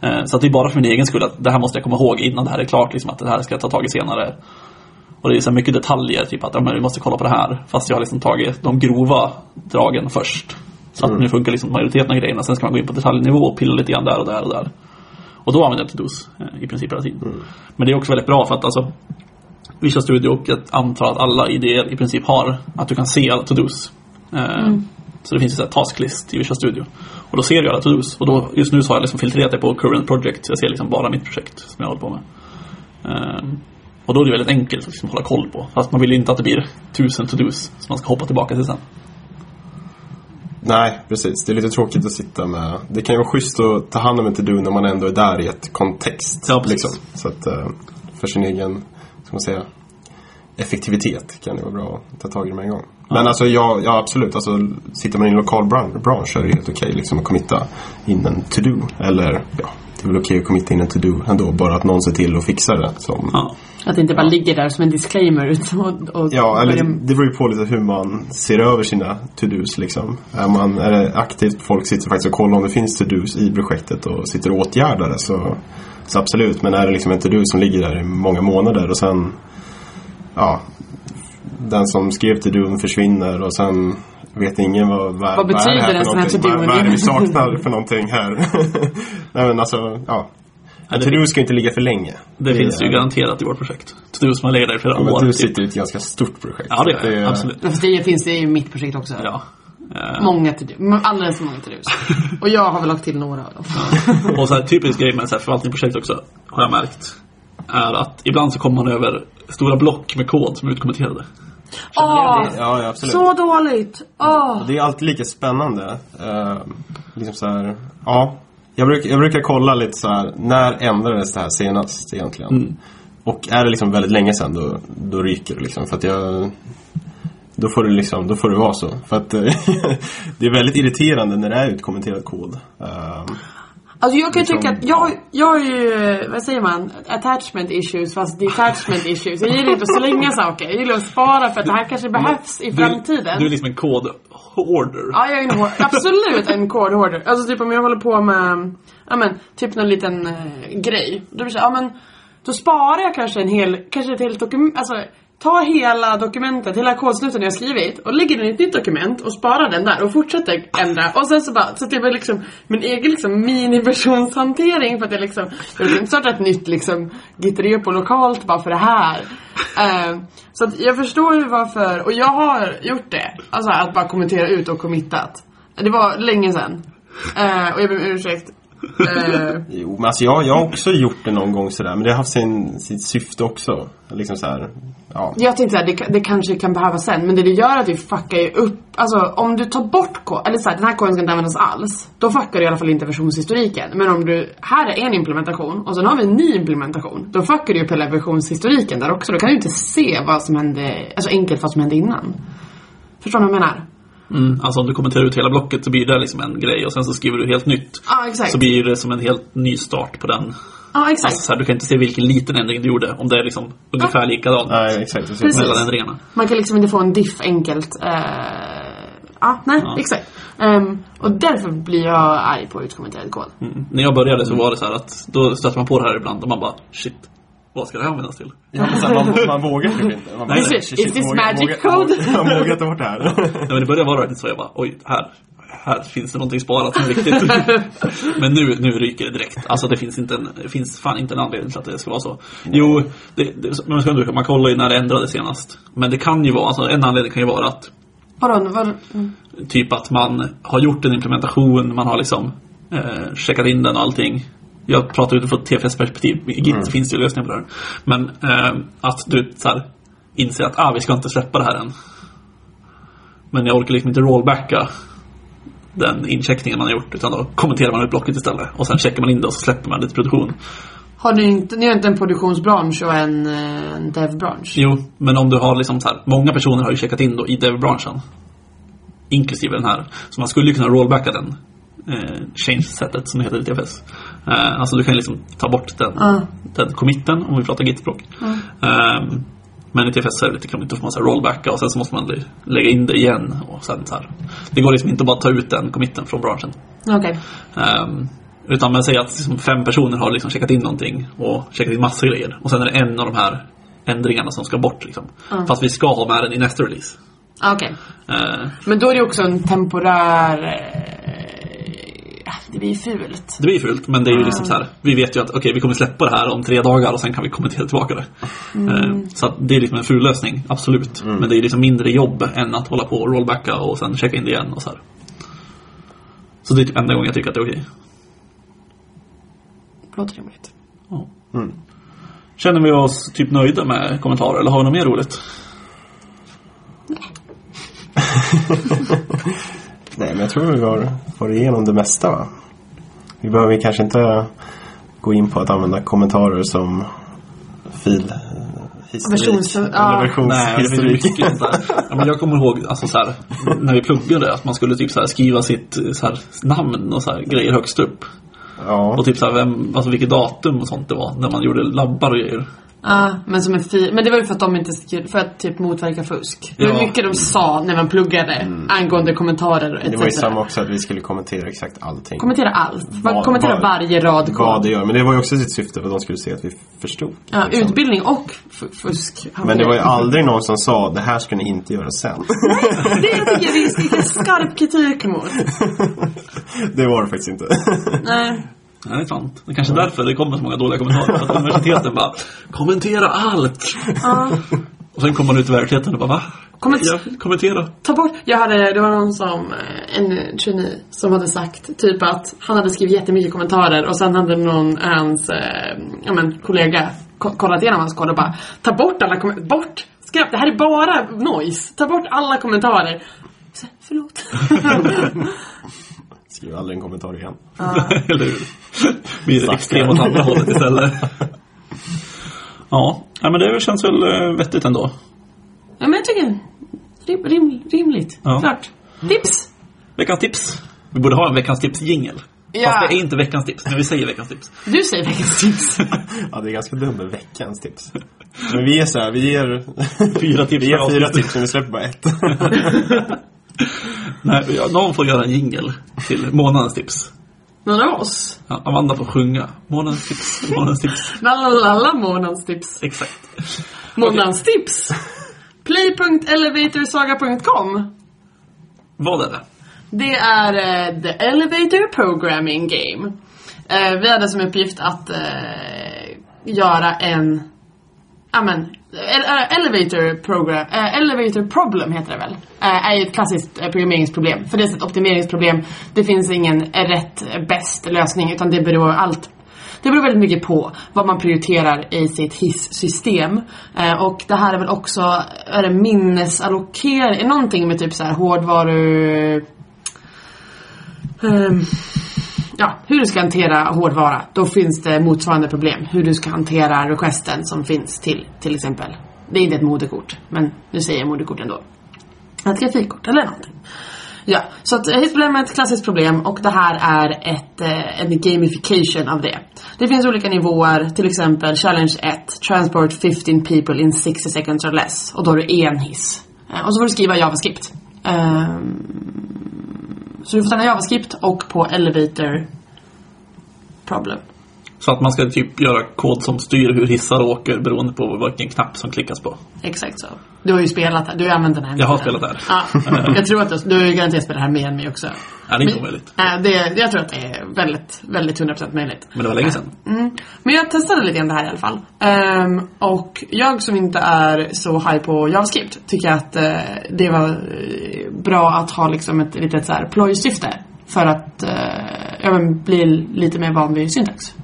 Eh, Så att det är bara för min egen skull att det här måste jag komma ihåg innan det här är klart. Liksom, att det här ska jag ta tag i senare. Och det är så mycket detaljer, typ att ja, men vi måste kolla på det här. Fast jag har liksom tagit de grova dragen först. Så att nu funkar liksom majoriteten av grejerna. Sen ska man gå in på detaljnivå och pilla lite grann där och där och där. Och då använder jag to-dos eh, i princip hela tiden. Men det är också väldigt bra för att alltså Visual Studio och jag antar att alla idéer i princip har att du kan se alla to-dos. Eh, Så det finns ju tasklist i Visual Studio. Och då ser du alla to-dos. Och då, just nu så har jag liksom filtrerat det på current project. Så jag ser liksom bara mitt projekt som jag håller på med. Eh, Och då är det väldigt enkelt att liksom hålla koll på. Fast man vill ju inte att det blir tusen to-dos som man ska hoppa tillbaka till sen. Nej, precis. Det är lite tråkigt att sitta med. Det kan ju vara schysst att ta hand om en to-do när man ändå är där i ett kontext. Ja, precis. liksom. Så att eh, för sin egen, ska man säga, effektivitet kan det vara bra att ta tag i det med en gång. Men alltså ja, ja absolut. Alltså, sitter man i en lokal bran- bransch så är det helt okej liksom, att committa in en to-do. Eller ja, det är väl okej att committa in en to-do ändå. Bara att någon ser till att fixa det. Som, Ja. Att det inte bara ligger där som en disclaimer. Och, och, Ja, eller det, det beror ju på lite hur man ser över sina to-dos liksom. Är, man, är det aktivt, folk sitter faktiskt och kollar om det finns to-dos i projektet och sitter och åtgärdar det så, så absolut. Men är det liksom en to-do som ligger där i många månader och sen, ja, den som skrev to-don försvinner och sen vet ingen vad, vad, Vad är det här betyder för här någonting? to-do? Vad, vad är det vi saknar för någonting här? [laughs] Nej men alltså, ja. En det to-do ska inte ligga för länge. Det finns ju är- garanterat i vårt projekt. To-dos som har legat där i flera Ja, men år. du sitter i ett ganska stort projekt. Ja, det gör jag. Absolut. Ja, fast det finns det i mitt projekt också. Ja. Eh, Många to do. Alldeles för många to dos. [laughs] Och jag har väl lagt till några av dem. [laughs] Och så här, typisk grej med så här förvaltningsprojekt också, har jag märkt, är att ibland så kommer man över stora block med kod som är utkommenterade. Åh! Ja, ja, absolut. Så dåligt! Åh! Det är alltid lika spännande. Uh, liksom så här, ja. Jag, bruk, jag brukar kolla lite så här, när ändrades det här senast egentligen? Och är det liksom väldigt länge sedan då, då ryker det liksom. För att jag, då får det liksom, då får det vara så. För att eh, [laughs] det är väldigt irriterande när det är utkommenterad kod. Eh, Alltså jag kan Liksom, tycka att jag, jag har ju, vad säger man, attachment issues fast detachment issues. Jag gillar inte att slänga saker. Jag gillar att spara för att det här kanske behövs i framtiden. Du är liksom en kod hoarder. Ja, jag är en absolut en cord hoarder. Alltså typ om jag håller på med, ja men, typ någon liten eh, grej. Då blir det så, ja men, då sparar jag kanske en hel, kanske ett helt dokument, alltså ta hela dokumentet, hela kodsnuten jag har skrivit och lägger den i ett nytt dokument och sparar den där och fortsätter ändra. Och sen så bara, så att det var liksom min egen liksom miniversionshantering för att jag liksom, jag vill inte starta ett nytt liksom gitrepo lokalt bara för det här. Uh, så att jag förstår ju varför, och jag har gjort det. Alltså att bara kommentera ut och committat. Det var länge sedan. Uh, och jag ber om ursäkt. Uh. [laughs] Jo, men alltså jag, jag har också gjort det någon gång sådär. Men det har haft sin, sitt syfte också. Liksom så här, ja. jag tänkte såhär, det, det kanske kan behövas sen, men det det gör är att vi fuckar ju upp, alltså om du tar bort kod, eller såhär, den här koden ska inte användas alls. Då fuckar du i alla fall inte versionshistoriken. Men om du, här är en implementation och sen har vi en ny implementation. Då fuckar du ju upp hela versionshistoriken där också. Då kan du inte se vad som hände, alltså enkelt vad som hände innan. Förstår ni vad jag menar? Mm, alltså om du kommenterar ut hela blocket så blir det liksom en grej och sen så skriver du helt nytt. Ja, exakt. Så blir det som en helt ny start på den. Ja, exakt. Alltså så här, du kan inte se vilken liten ändring du gjorde. Om det är liksom ungefär likadant Nej, exakt. precis. Mellan ändringarna. Man kan liksom inte få en diff enkelt. Eh, ja, nej, Ja. exakt. Ehm, och därför blir jag arg på utkommenterad kod. Mm. När jag började så var det så här att då stötte man på det här ibland och man bara shit. Vad ska det här användas till? Ja, här, man, man vågar typ inte. Man bara, Nej, shit, is this magic vågar- code? [laughs] Man vågar ta bort det här. Nej, men det började vara verkligen så jag bara oj, här. Här finns det någonting sparat som är viktigt. [laughs] Men nu, nu ryker det direkt. Alltså det finns, inte en, det finns fan inte en anledning till att det ska vara så. Jo, det, det, man, ska, man kollar ju när det ändrades senast. Men det kan ju vara, alltså en anledning kan ju vara att Vadå? Vad, mm. Typ att man har gjort en implementation, man har liksom eh, checkat in den och allting. Jag pratar utifrån TFS perspektiv. I Git finns det ju lösningar på det här. Men eh, att du så här, inser att ah, vi ska inte släppa det här än. Men jag orkar liksom inte rollbacka den incheckningen man har gjort. Utan då kommenterar man ut blocket istället. Och sen checkar man in det och så släpper man till produktion. Har ni inte, ni har inte en produktionsbransch och en, eh, en devbransch? Jo, men om du har liksom så här, många personer har ju checkat in då i dev-branschen. Inklusive den här. Så man skulle ju kunna rollbacka den eh, change-setet som heter i TFS. Eh, alltså du kan liksom ta bort den, Ja. den committen om vi pratar git-språk. Eh, men i TFS är det lite krångligt, då får man så rollbacka och sen så måste man lä- lägga in det igen. Och sen så här. Det går liksom inte att bara ta ut den committen från branschen. Okej. Ehm, utan man säger att liksom fem personer har liksom checkat in någonting och checkat in massor grejer. Och sen är det en av de här ändringarna som ska bort. Liksom. Fast vi ska ha med den i nästa release. Ah, Okej. Ehm, Men då är det också en temporär... Eh, det blir fult. det blir fult, men det är ju liksom så här. Vi vet ju att okej, vi kommer släppa det här om tre dagar och sen kan vi kommentera tillbaka det. Ehm, så att det är liksom en ful lösning, absolut. Men det är liksom mindre jobb än att hålla på och rollbacka och sen checka in det igen och så här. Så det är typ enda gången jag tycker att det är okej. Låter rimligt. Ja. Känner vi oss typ nöjda med kommentarer eller har vi något mer roligt? Nej, [laughs] men jag tror vi har fått igenom det mesta va? Vi behöver kanske inte gå in på att använda kommentarer som fil. Versions- Eller ja. Nej, det mycket där. Ja, men jag kommer ihåg alltså, så här, när vi pluggade att man skulle typ så här, skriva sitt så här, namn och så här, grejer högst upp. Ja. Och typ så här, vem, alltså, vilket datum och sånt det var när man gjorde labbar och grejer. Ja, men som en fi- Men det var ju för att de inte skulle, för att typ motverka fusk. Det var Ja. mycket de sa när man pluggade angående kommentarer etc. Det var ju samma också att vi skulle kommentera exakt allting. Kommentera allt. Vad- kommentera vad- varje rad Vad det gör. Men det var ju också sitt syfte för att de skulle se att vi förstod. Ja, liksom. utbildning och fusk. Men det var ju aldrig någon som sa det här ska ni inte göra sen. [laughs] Det tycker jag vi ska skarp kritik mot. [laughs] det var det faktiskt inte. Nej. Nej, det är sant. Det är kanske därför det kommer så många dåliga kommentarer. För att universiteten bara, kommentera allt! Ja. Och sen kommer man ut i verkligheten och bara, va? Komment- Ja, kommentera. Ta bort, jag hade, det var någon som, eh, en trainee som hade sagt typ att han hade skrivit jättemycket kommentarer och sen hade någon, hans, eh, ja men kollega ko- kollat igenom hans kod och bara Ta bort alla kommentarer, bort! Skräp, det här är bara noise! Ta bort alla kommentarer! Så, förlåt. [laughs] [laughs] Skriv aldrig en kommentar igen. [laughs] Eller hur? [laughs] Blir det extrem åt andra hållet istället. [laughs] Ja, men det känns väl eh, vettigt ändå. ja men jag tycker, rim, rim, rimligt. Ja. Klart. Tips! Veckans tips. Vi borde ha en veckans tips-jingel. Ja. Fast det är inte veckans tips, men vi säger veckans tips. Du säger veckans tips. Ja, det är ganska dumt med veckans tips. Men vi är så här, vi ger Fyra tips Vi ger fyra tips men vi släpper bara ett. [laughs] Nej, någon får göra en jingel till månadens tips. Någon av oss? Ja, Amanda får sjunga. Månadens tips, månadens tips. [laughs] Lalalala månadens tips. Exakt. Månadens tips. Play.elevatorsaga.com Vad är det? Det är eh, The Elevator Programming Game. Eh, vi hade som uppgift att eh, göra en Ja men, Eh, elevator program, eh, elevator problem heter det väl? Eh, är ju ett klassiskt programmeringsproblem. För det är ett optimeringsproblem. Det finns ingen rätt, bäst lösning utan det beror allt det beror väldigt mycket på vad man prioriterar i sitt hissystem. Eh, och det här är väl också, är det minnesallokering, någonting med typ så här hårdvaru... Ehm, ja, hur du ska hantera hårdvara. Då finns det motsvarande problem. Hur du ska hantera requesten som finns till, till exempel. Det är inte ett moderkort, men nu säger jag moderkort ändå. Ett grafikkort eller någonting. Ja, så att hissproblem är ett klassiskt problem och det här är ett, eh, en gamification av det. Det finns olika nivåer, till exempel challenge 1, transport 15 people in 60 seconds or less. Och då har du en hiss. Eh, och så får du skriva JavaScript. Um, så du får stanna JavaScript och på elevator problem. Så att man ska typ göra kod som styr hur hissar åker beroende på vilken knapp som klickas på. Exakt så. Du har ju spelat här. Du har använt den här Jag har spelat Ja. [laughs] Jag tror att du, du har ju garanterat spelat här än mig också. Ja, det är inte omöjligt. äh, det, jag tror att det är väldigt, väldigt 100% möjligt. Men det var länge sedan. Mm. Men jag testade lite grann det här i alla fall. Ehm, och jag som inte är så high på JavaScript tycker att eh, det var eh, bra att ha liksom ett litet så här plojsyfte. För att eh, ja, bli lite mer van vid syntax.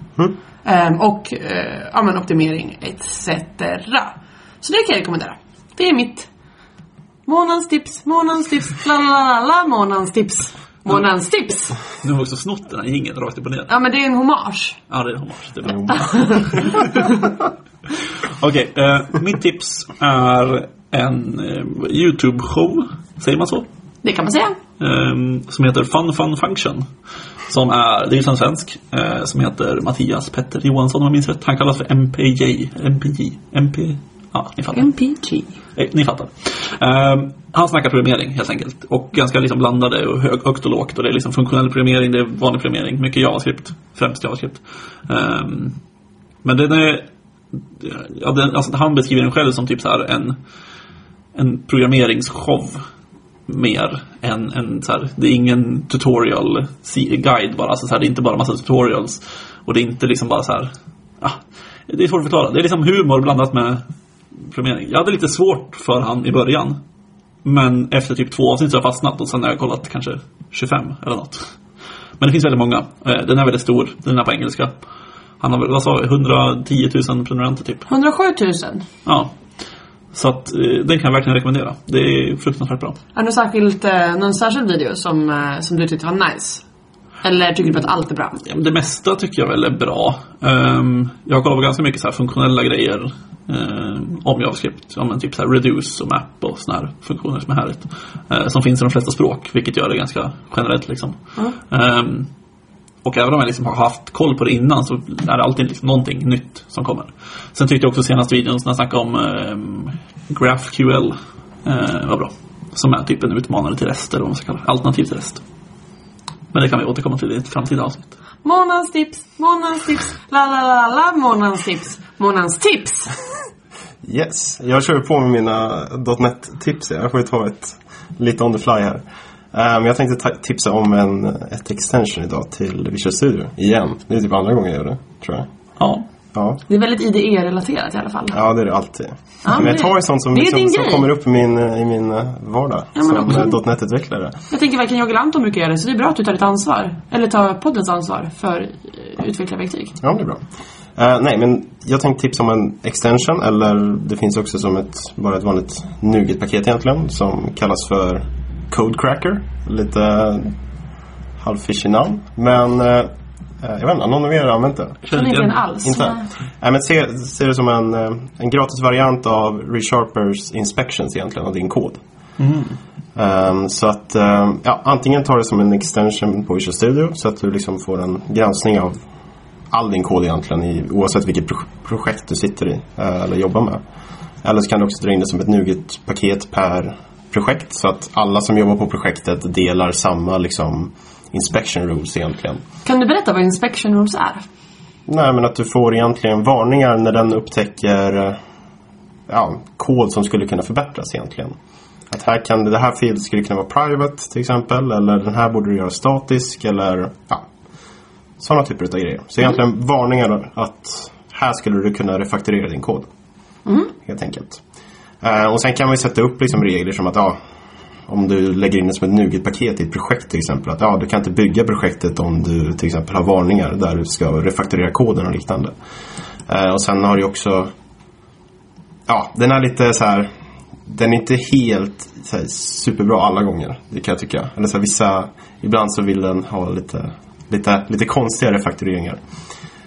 Ehm, och eh, ja, men, optimering etc. Så det kan jag rekommendera. Det är mitt månadens tips, månadens tips, la la la la, månadens tips. Månadens tips! Nu har vi också snott den här jingeln rakt upp och ner. Ja men det är en hommage. Ja, det är hommage. Det är bra. [laughs] Okej, eh, mitt tips är en eh, YouTube-show, säger man så? Det kan man säga. Eh, som heter Fun Fun Function. Som är, det är en svensk, eh, som heter Mattias Petter Johansson om jag minns rätt. Han kallas för MPJ, MPJ, MP, ja ni fattar. MPG. Eh, Ni fattar. Ehm, han snackar programmering helt enkelt. Och ganska liksom blandade och hög, högt och lågt. Och det är liksom funktionell programmering, det är vanlig programmering. Mycket JavaScript. Främst JavaScript. Ehm, men den är... Ja, den, alltså, han beskriver den själv som typ så här en, en programmeringsshow. Mer än en så här, det är ingen tutorial guide bara. Alltså, så här, det är inte bara massa tutorials. Och det är inte liksom bara så här. Ah, det är svårt att förklara. Det är liksom humor blandat med programmering. Jag hade lite svårt för han i början. Men efter typ två avsnitt så har jag fastnat och sen har jag kollat kanske 25 eller något. Men det finns väldigt många. Eh, Den är väldigt stor. Den är på engelska. Han har väl, vad sa vi, 110 000 prenumeranter typ. 107 000. Ja. Så att eh, den kan jag verkligen rekommendera. Det är fruktansvärt bra. Har du särskilt, eh, någon särskild video som, eh, som du tyckte var nice? Eller tycker du att allt är bra? Ja, Det mesta tycker jag väl är bra. Ehm, jag har kollat på ganska mycket så funktionella grejer ehm, om JavaScript. Ja, men typ så reduce och map och såna här funktioner som är härligt. Eh, som finns i de flesta språk, vilket gör det ganska generellt liksom. Ehm, och även om jag liksom har haft koll på det innan så är det alltid liksom någonting nytt som kommer. Sen tyckte jag också senaste videon när jag snackade om um, GraphQL uh, var bra. Som är typ en utmanare till REST eller vad man ska kalla det. Alternativ till REST. Men det kan vi återkomma till i ett framtida avsnitt. Månadens tips, månadens tips, la la la la, månadens tips, månadens tips. [laughs] Yes, jag kör på med mina .NET-tips. Jag får ju ta ett lite on the fly här. Men jag tänkte tipsa om en, ett extension idag till Visual Studio. Igen. Det är typ andra gången jag gör det, tror jag. Ja, Ja, Det är väldigt IDE-relaterat i alla fall. ja det är det alltid. Ja, men det- jag tar ju sånt som, liksom, som kommer upp i min, i min eh, vardag. Ja, men som också- eh, .NET-utvecklare. Jag tänker varken jag eller Anton brukar göra det, så det är bra att du tar ditt ansvar. Eller tar poddens ansvar för eh, utvecklarverktyg. Ja, det är bra. Eh, nej, men jag tänkte tipsa om en extension eller det finns också som ett, bara ett vanligt NuGet-paket egentligen som kallas för Codecracker. Lite halvfishig namn. Men eh, jag vet inte, någon av er har använt det? Känner inte den alls. Inte? Nej. Nej, men se, se det som en, eh, en gratis variant av ReSharpers Inspections egentligen av din kod. Ehm, så att ehm, ja, antingen tar det som en extension på Visual Studio så att du liksom får en granskning av all din kod egentligen i, oavsett vilket pro- projekt du sitter i eh, eller jobbar med. Eller så kan du också dra in det som ett NuGet-paket per projekt så att alla som jobbar på projektet delar samma liksom inspection rules egentligen. Kan du berätta vad inspection rules är? Nej, men att du får egentligen varningar när den upptäcker eh, ja, kod som skulle kunna förbättras egentligen. Att här kan, det här fieldet skulle kunna vara private till exempel. Eller den här borde du göra statisk. Eller ja, sådana typer av grejer. Så egentligen varningar att här skulle du kunna refakturera din kod. Helt enkelt. Eh, och sen kan man ju sätta upp liksom regler som att ja, om du lägger in det som ett NuGet-paket i ett projekt till exempel. Att ja, du kan inte bygga projektet om du till exempel har varningar där du ska refakturera koden och liknande. Eh, och sen har du också Ja, den är lite så här Den är inte helt så här, superbra alla gånger. Det kan jag tycka. Eller så här, vissa Ibland så vill den ha lite Lite, lite konstiga refaktureringar.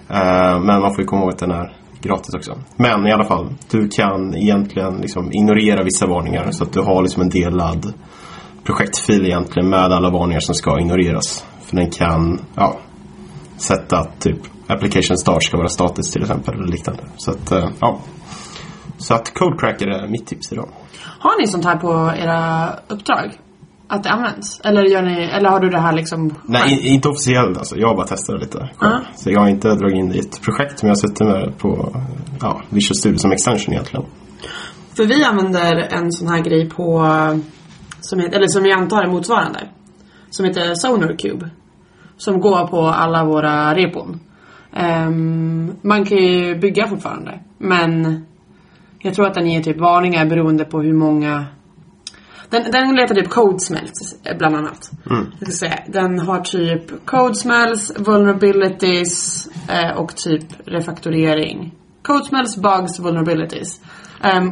Eh, men man får ju komma ihåg att den är gratis också. Men i alla fall, du kan egentligen liksom ignorera vissa varningar så att du har liksom en delad projektfil egentligen med alla varningar som ska ignoreras. För den kan ja, sätta att typ application start ska vara statiskt till exempel eller liknande. Så att, eh, ja. Så att Codecracker är mitt tips idag. Har ni sånt här på era uppdrag? Att det används? Eller, gör ni, eller har du det här liksom Nej, själv? i- inte officiellt alltså. Jag har bara testat det lite själv. Ja. Så jag har inte dragit in det i ett projekt, men jag har suttit med det på ja, Visual Studio som extension egentligen. För vi använder en sån här grej på, som heter, eller som vi antar är motsvarande. Som heter Sonar Cube. Som går på alla våra repon. Ehm, man kan ju bygga fortfarande. Men jag tror att den ger typ varningar beroende på hur många den, den letar typ code smells eh, bland annat. Jag ska säga, den har typ code smells, vulnerabilities eh, och typ refaktorering. Code smells, bugs, vulnerabilities. Ehm,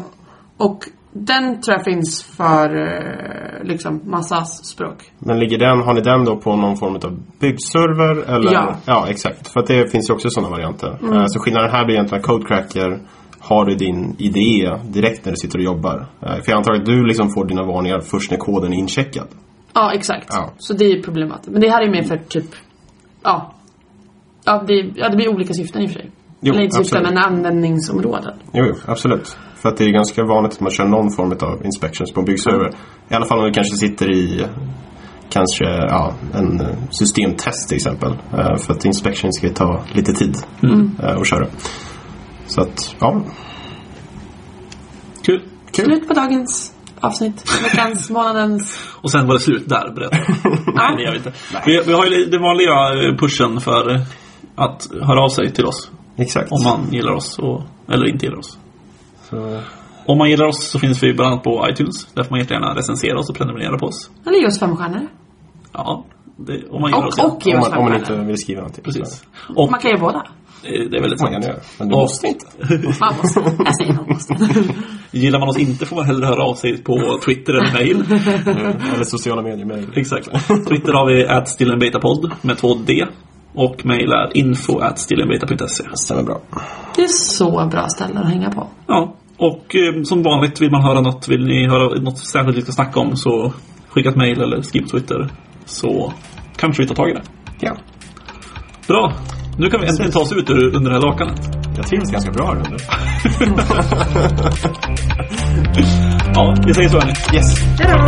och den tror jag finns för eh, liksom massa språk. Men ligger den, har ni den då på någon form av byggserver? Eller? Ja. Ja, exakt. För att det finns ju också sådana varianter. Eh, Så skillnaden här blir egentligen att Codecracker har du din idé direkt när du sitter och jobbar. Eh, För jag antar att du liksom får dina varningar först när koden är incheckad. Ja, exakt. Ja. Så det är problematiskt. Men det här är mer för typ, ja. Ja, det, ja, det blir olika syften i och för sig. Jo, Eller inte syften, men användningsområden. Jo, jo, absolut. För att det är ganska vanligt att man kör någon form av inspections på en byggserver. I alla fall om du kanske sitter i kanske ja, en eh, systemtest till exempel. Eh, För att inspection ska ta lite tid eh, att köra. Så att, ja. Kul. Slut på dagens avsnitt. Veckans, månadens. [laughs] Och sen var det slut där, berätta. [laughs] Nej, det gör vi inte. Vi, vi har ju den vanliga pushen för att höra av sig till oss. Exakt. Om man gillar oss och, eller inte gillar oss. Så, Om man gillar oss så finns vi bland annat på iTunes. Där får man jättegärna recensera oss och prenumerera på oss. Eller ge oss fem stjärnor. Ja, det, om man gillar oss. Och, ja. och ge om, oss man, om man inte vill skriva någonting. Precis. Och Man kan göra båda. Det är väldigt man kan sant. göra. Men du Och- måste inte. Man måste. Jag säger man måste. Gillar man oss inte får man hellre höra av sig på Twitter eller mail. Eh, Eller sociala medier mail. Exakt. Twitter har vi at stillenbetapodd med två D. Och mail är info at stillenbeta.se. Stämmer bra. Det är så bra ställen att hänga på. Ja, och eh, som vanligt vill man höra något, vill ni höra något särskilt vi ska snacka om så skicka ett mail eller skriv på Twitter. Så kanske vi tar tag i det. Ja. Bra! Nu kan vi äntligen ta oss ut ur, under det här lakanet. Jag trivs ganska bra här under. [laughs] Ja, vi säger så hörni. Yes. Hej då!